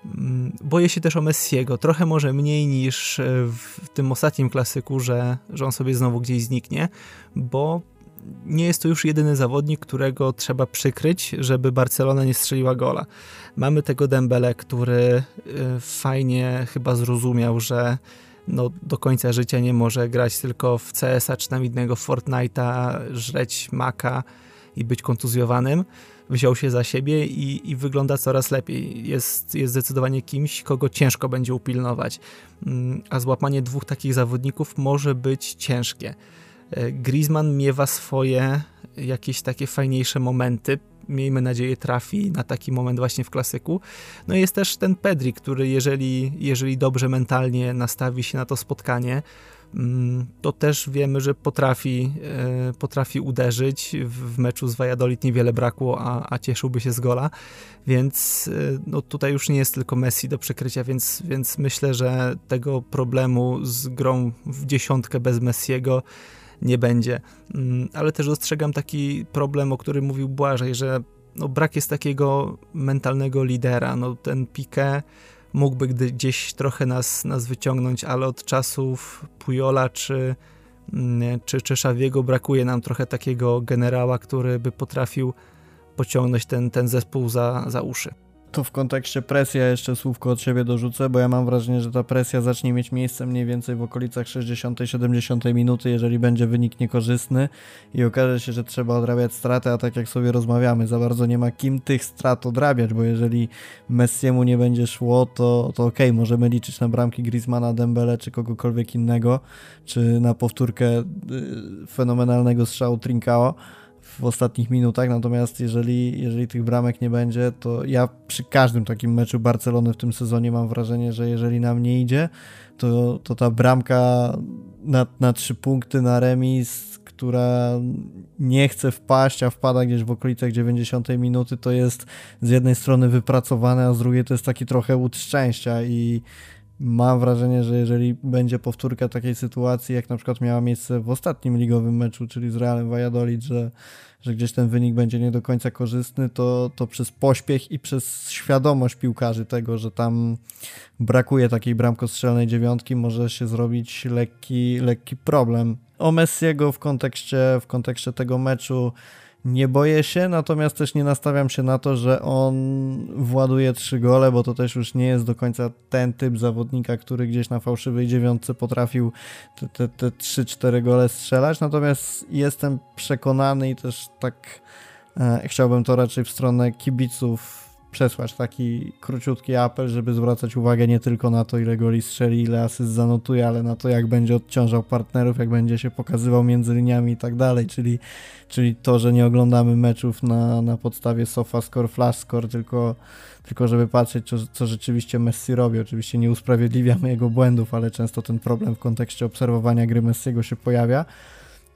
Mm, boję się też o Messiego, trochę może mniej niż w tym ostatnim klasyku, że, że on sobie znowu gdzieś zniknie, bo nie jest to już jedyny zawodnik, którego trzeba przykryć, żeby Barcelona nie strzeliła gola. Mamy tego Dembele, który y, fajnie chyba zrozumiał, że no, do końca życia nie może grać tylko w CS-a czy tam innego Fortnite'a, żreć maka i być kontuzjowanym, wziął się za siebie i, i wygląda coraz lepiej. Jest, jest zdecydowanie kimś, kogo ciężko będzie upilnować. Mm, a złapanie dwóch takich zawodników może być ciężkie. E, Griezmann miewa swoje jakieś takie fajniejsze momenty. Miejmy nadzieję trafi na taki moment właśnie w klasyku. No jest też ten Pedri, który jeżeli, jeżeli dobrze mentalnie nastawi się na to spotkanie, mm, to też wiemy, że potrafi, e, potrafi uderzyć. W meczu z Valladolid niewiele brakło, a, a cieszyłby się z gola, więc e, no tutaj już nie jest tylko Messi do przykrycia, więc, więc myślę, że tego problemu z grą w dziesiątkę bez Messiego nie będzie. Mm, ale też dostrzegam taki problem, o którym mówił Błażej, że no, brak jest takiego mentalnego lidera. No, ten Piqué mógłby gdzieś trochę nas, nas wyciągnąć, ale od czasów Pujola czy, mm, czy, czy Szawiego brakuje nam trochę takiego generała, który by potrafił pociągnąć ten, ten zespół za, za uszy to w kontekście presji ja jeszcze słówko od siebie dorzucę, bo ja mam wrażenie, że ta presja zacznie mieć miejsce mniej więcej w okolicach 60-70 minuty, jeżeli będzie wynik niekorzystny i okaże się, że trzeba odrabiać straty, a tak jak sobie rozmawiamy, za bardzo nie ma kim tych strat odrabiać, bo jeżeli Messiemu nie będzie szło, to, to okej, okay, możemy liczyć na bramki Griezmana, Dembele czy kogokolwiek innego, czy na powtórkę y, fenomenalnego strzału Trincao, w ostatnich minutach, natomiast jeżeli, jeżeli tych bramek nie będzie, to ja przy każdym takim meczu Barcelony w tym sezonie mam wrażenie, że jeżeli nam nie idzie, to, to ta bramka na, na trzy punkty na remis, która nie chce wpaść, a wpada gdzieś w okolicach 90 minuty, to jest z jednej strony wypracowane, a z drugiej to jest taki trochę łód szczęścia i mam wrażenie, że jeżeli będzie powtórka takiej sytuacji, jak na przykład miała miejsce w ostatnim ligowym meczu, czyli z Realem Valladolid, że, że gdzieś ten wynik będzie nie do końca korzystny, to, to przez pośpiech i przez świadomość piłkarzy tego, że tam brakuje takiej bramkostrzelnej dziewiątki, może się zrobić lekki, lekki problem. O Messiego w kontekście, w kontekście tego meczu nie boję się, natomiast też nie nastawiam się na to, że on właduje trzy gole, bo to też już nie jest do końca ten typ zawodnika, który gdzieś na fałszywej dziewiątce potrafił te, te, te 3-4 gole strzelać. Natomiast jestem przekonany i też tak e, chciałbym to raczej w stronę kibiców przesłać taki króciutki apel, żeby zwracać uwagę nie tylko na to, ile goli strzeli, ile asyst zanotuje, ale na to, jak będzie odciążał partnerów, jak będzie się pokazywał między liniami i tak dalej, czyli, czyli to, że nie oglądamy meczów na, na podstawie sofa score, flash score, tylko, tylko żeby patrzeć, co, co rzeczywiście Messi robi. Oczywiście nie usprawiedliwiamy jego błędów, ale często ten problem w kontekście obserwowania gry Messiego się pojawia.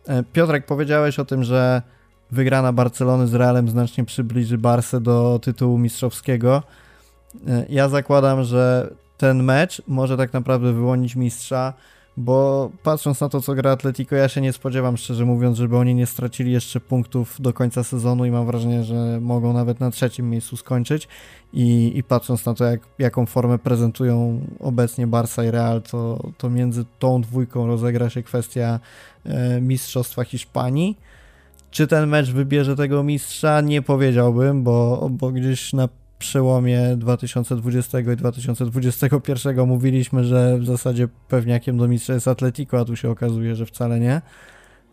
E, Piotrek, powiedziałeś o tym, że wygrana Barcelony z Realem znacznie przybliży Barsę do tytułu mistrzowskiego. Ja zakładam, że ten mecz może tak naprawdę wyłonić mistrza, bo patrząc na to, co gra Atletico, ja się nie spodziewam, szczerze mówiąc, żeby oni nie stracili jeszcze punktów do końca sezonu i mam wrażenie, że mogą nawet na trzecim miejscu skończyć. I, i patrząc na to, jak, jaką formę prezentują obecnie Barca i Real, to, to między tą dwójką rozegra się kwestia e, mistrzostwa Hiszpanii. Czy ten mecz wybierze tego mistrza? Nie powiedziałbym, bo, bo gdzieś na przełomie 2020 i 2021 mówiliśmy, że w zasadzie pewniakiem do mistrza jest Atletico, a tu się okazuje, że wcale nie.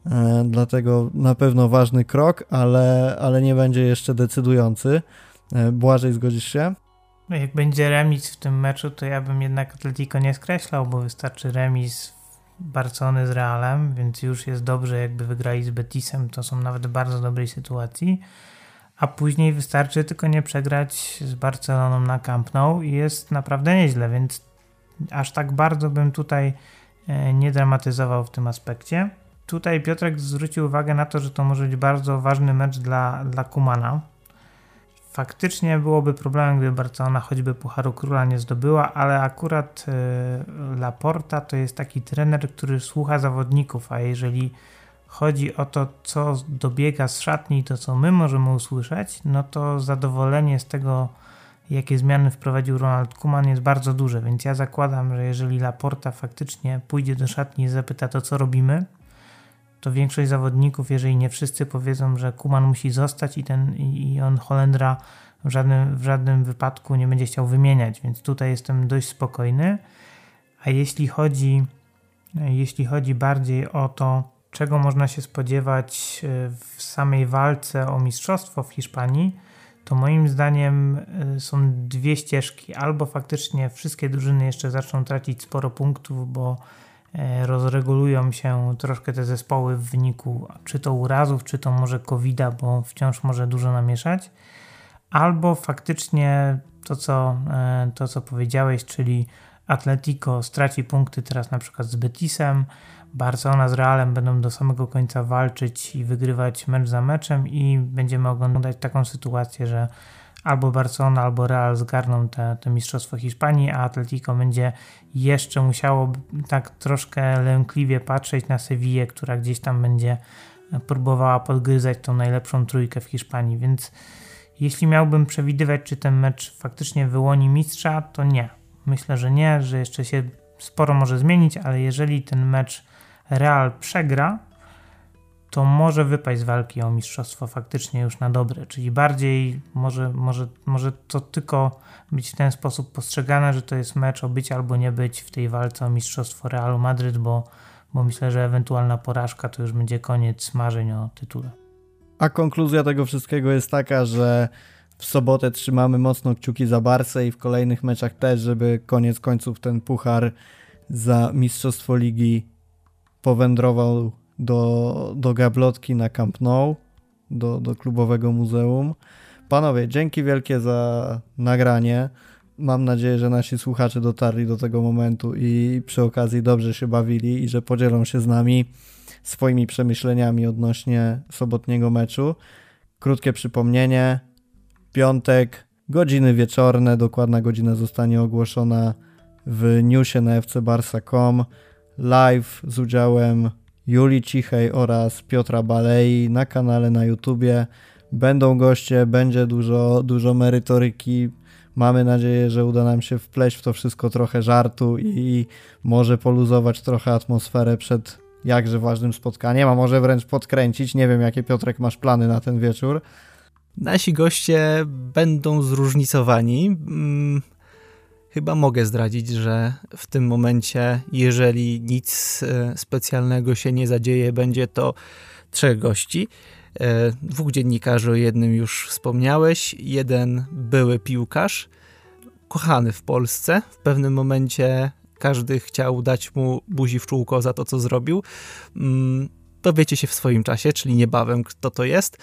E, dlatego na pewno ważny krok, ale, ale nie będzie jeszcze decydujący. E, Błażej, zgodzisz się? No jak będzie remis w tym meczu, to ja bym jednak Atletico nie skreślał, bo wystarczy remis Barcony z Realem, więc już jest dobrze, jakby wygrali z Betisem, to są nawet w bardzo dobrej sytuacji. A później wystarczy tylko nie przegrać z Barceloną na Camp Nou i jest naprawdę nieźle, więc aż tak bardzo bym tutaj e, nie dramatyzował w tym aspekcie. Tutaj Piotrek zwrócił uwagę na to, że to może być bardzo ważny mecz dla, dla Kumana, faktycznie byłoby problemem, gdyby Barcelona choćby Pucharu Króla nie zdobyła, ale akurat y, Laporta to jest taki trener, który słucha zawodników, a jeżeli chodzi o to, co dobiega z szatni to, co my możemy usłyszeć, no to zadowolenie z tego, jakie zmiany wprowadził Ronald Kuman jest bardzo duże, więc ja zakładam, że jeżeli Laporta faktycznie pójdzie do szatni i zapyta to, co robimy, to większość zawodników, jeżeli nie wszyscy powiedzą, że Kuman musi zostać i, ten, i on Holendra w żadnym, w żadnym wypadku nie będzie chciał wymieniać, więc tutaj jestem dość spokojny. A jeśli chodzi, jeśli chodzi bardziej o to, czego można się spodziewać e, w samej walce o mistrzostwo w Hiszpanii, to moim zdaniem e, są dwie ścieżki. Albo faktycznie wszystkie drużyny jeszcze zaczną tracić sporo punktów, bo rozregulują się troszkę te zespoły w wyniku czy to urazów, czy to może covid bo wciąż może dużo namieszać. Albo faktycznie to, co, to, co powiedziałeś, czyli Atletico straci punkty teraz na przykład z Betisem, Barcelona z Realem będą do samego końca walczyć i wygrywać mecz za meczem i będziemy oglądać taką sytuację, że albo Barcelona, albo Real zgarną te, te mistrzostwo Hiszpanii, a Atletico będzie jeszcze musiało tak troszkę lękliwie patrzeć na Sewillę, która gdzieś tam będzie próbowała podgryzać tą najlepszą trójkę w Hiszpanii, więc jeśli miałbym przewidywać, czy ten mecz faktycznie wyłoni mistrza, to nie. Myślę, że nie, że jeszcze się sporo może zmienić, ale jeżeli ten mecz Real przegra, to może wypaść z walki o mistrzostwo faktycznie już na dobre, czyli bardziej może, może, może to tylko być w ten sposób postrzegane, że to jest mecz o być albo nie być w tej walce o mistrzostwo Realu Madryt, bo, bo myślę, że ewentualna porażka to już będzie koniec marzeń o tytule. A konkluzja tego wszystkiego jest taka, że w sobotę trzymamy mocno kciuki za Barsę i w kolejnych meczach też, żeby koniec końców ten puchar za Mistrzostwo Ligi powędrował do, do gablotki na Camp Nou, do, do klubowego muzeum. Panowie, dzięki wielkie za nagranie. Mam nadzieję, że nasi słuchacze dotarli do tego momentu i przy okazji dobrze się bawili i że podzielą się z nami swoimi przemyśleniami odnośnie sobotniego meczu. Krótkie przypomnienie. Piątek, godziny wieczorne, dokładna godzina zostanie ogłoszona w newsie na fcbarsa.com live z udziałem Julii Cichej oraz Piotra Balei na kanale na YouTubie. Będą goście, będzie dużo, dużo merytoryki. Mamy nadzieję, że uda nam się wpleść w to wszystko trochę żartu i może poluzować trochę atmosferę przed jakże ważnym spotkaniem, a może wręcz podkręcić. Nie wiem, jakie Piotrek masz plany na ten wieczór. Nasi goście będą zróżnicowani. Chyba mogę zdradzić, że w tym momencie, jeżeli nic e, specjalnego się nie zadzieje, będzie to trzech gości. E, dwóch dziennikarzy, o jednym już wspomniałeś, jeden były piłkarz, kochany w Polsce. W pewnym momencie każdy chciał dać mu buzi w czółko za to, co zrobił. Mm, dowiecie się w swoim czasie, czyli niebawem, kto to jest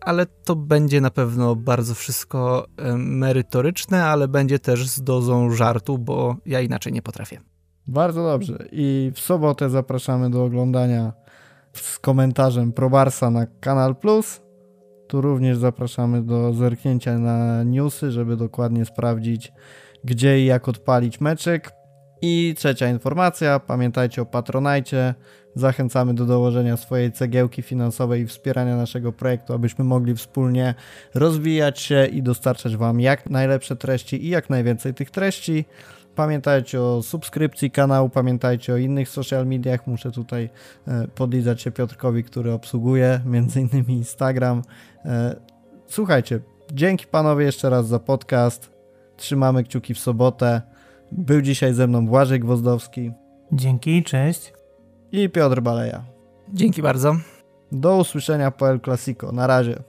ale to będzie na pewno bardzo wszystko merytoryczne, ale będzie też z dozą żartu, bo ja inaczej nie potrafię. Bardzo dobrze. I w sobotę zapraszamy do oglądania z komentarzem ProBarsa na Kanal Plus. Tu również zapraszamy do zerknięcia na newsy, żeby dokładnie sprawdzić, gdzie i jak odpalić meczek. I trzecia informacja, pamiętajcie o Patronajcie. Zachęcamy do dołożenia swojej cegiełki finansowej i wspierania naszego projektu, abyśmy mogli wspólnie rozwijać się i dostarczać Wam jak najlepsze treści i jak najwięcej tych treści. Pamiętajcie o subskrypcji kanału, pamiętajcie o innych social mediach. Muszę tutaj e, podlizać się Piotrkowi, który obsługuje m.in. Instagram. E, słuchajcie, dzięki panowie jeszcze raz za podcast. Trzymamy kciuki w sobotę. Był dzisiaj ze mną Błażej Gwozdowski. Dzięki, cześć. I Piotr Baleja. Dzięki bardzo. Do usłyszenia po El Clasico. Na razie.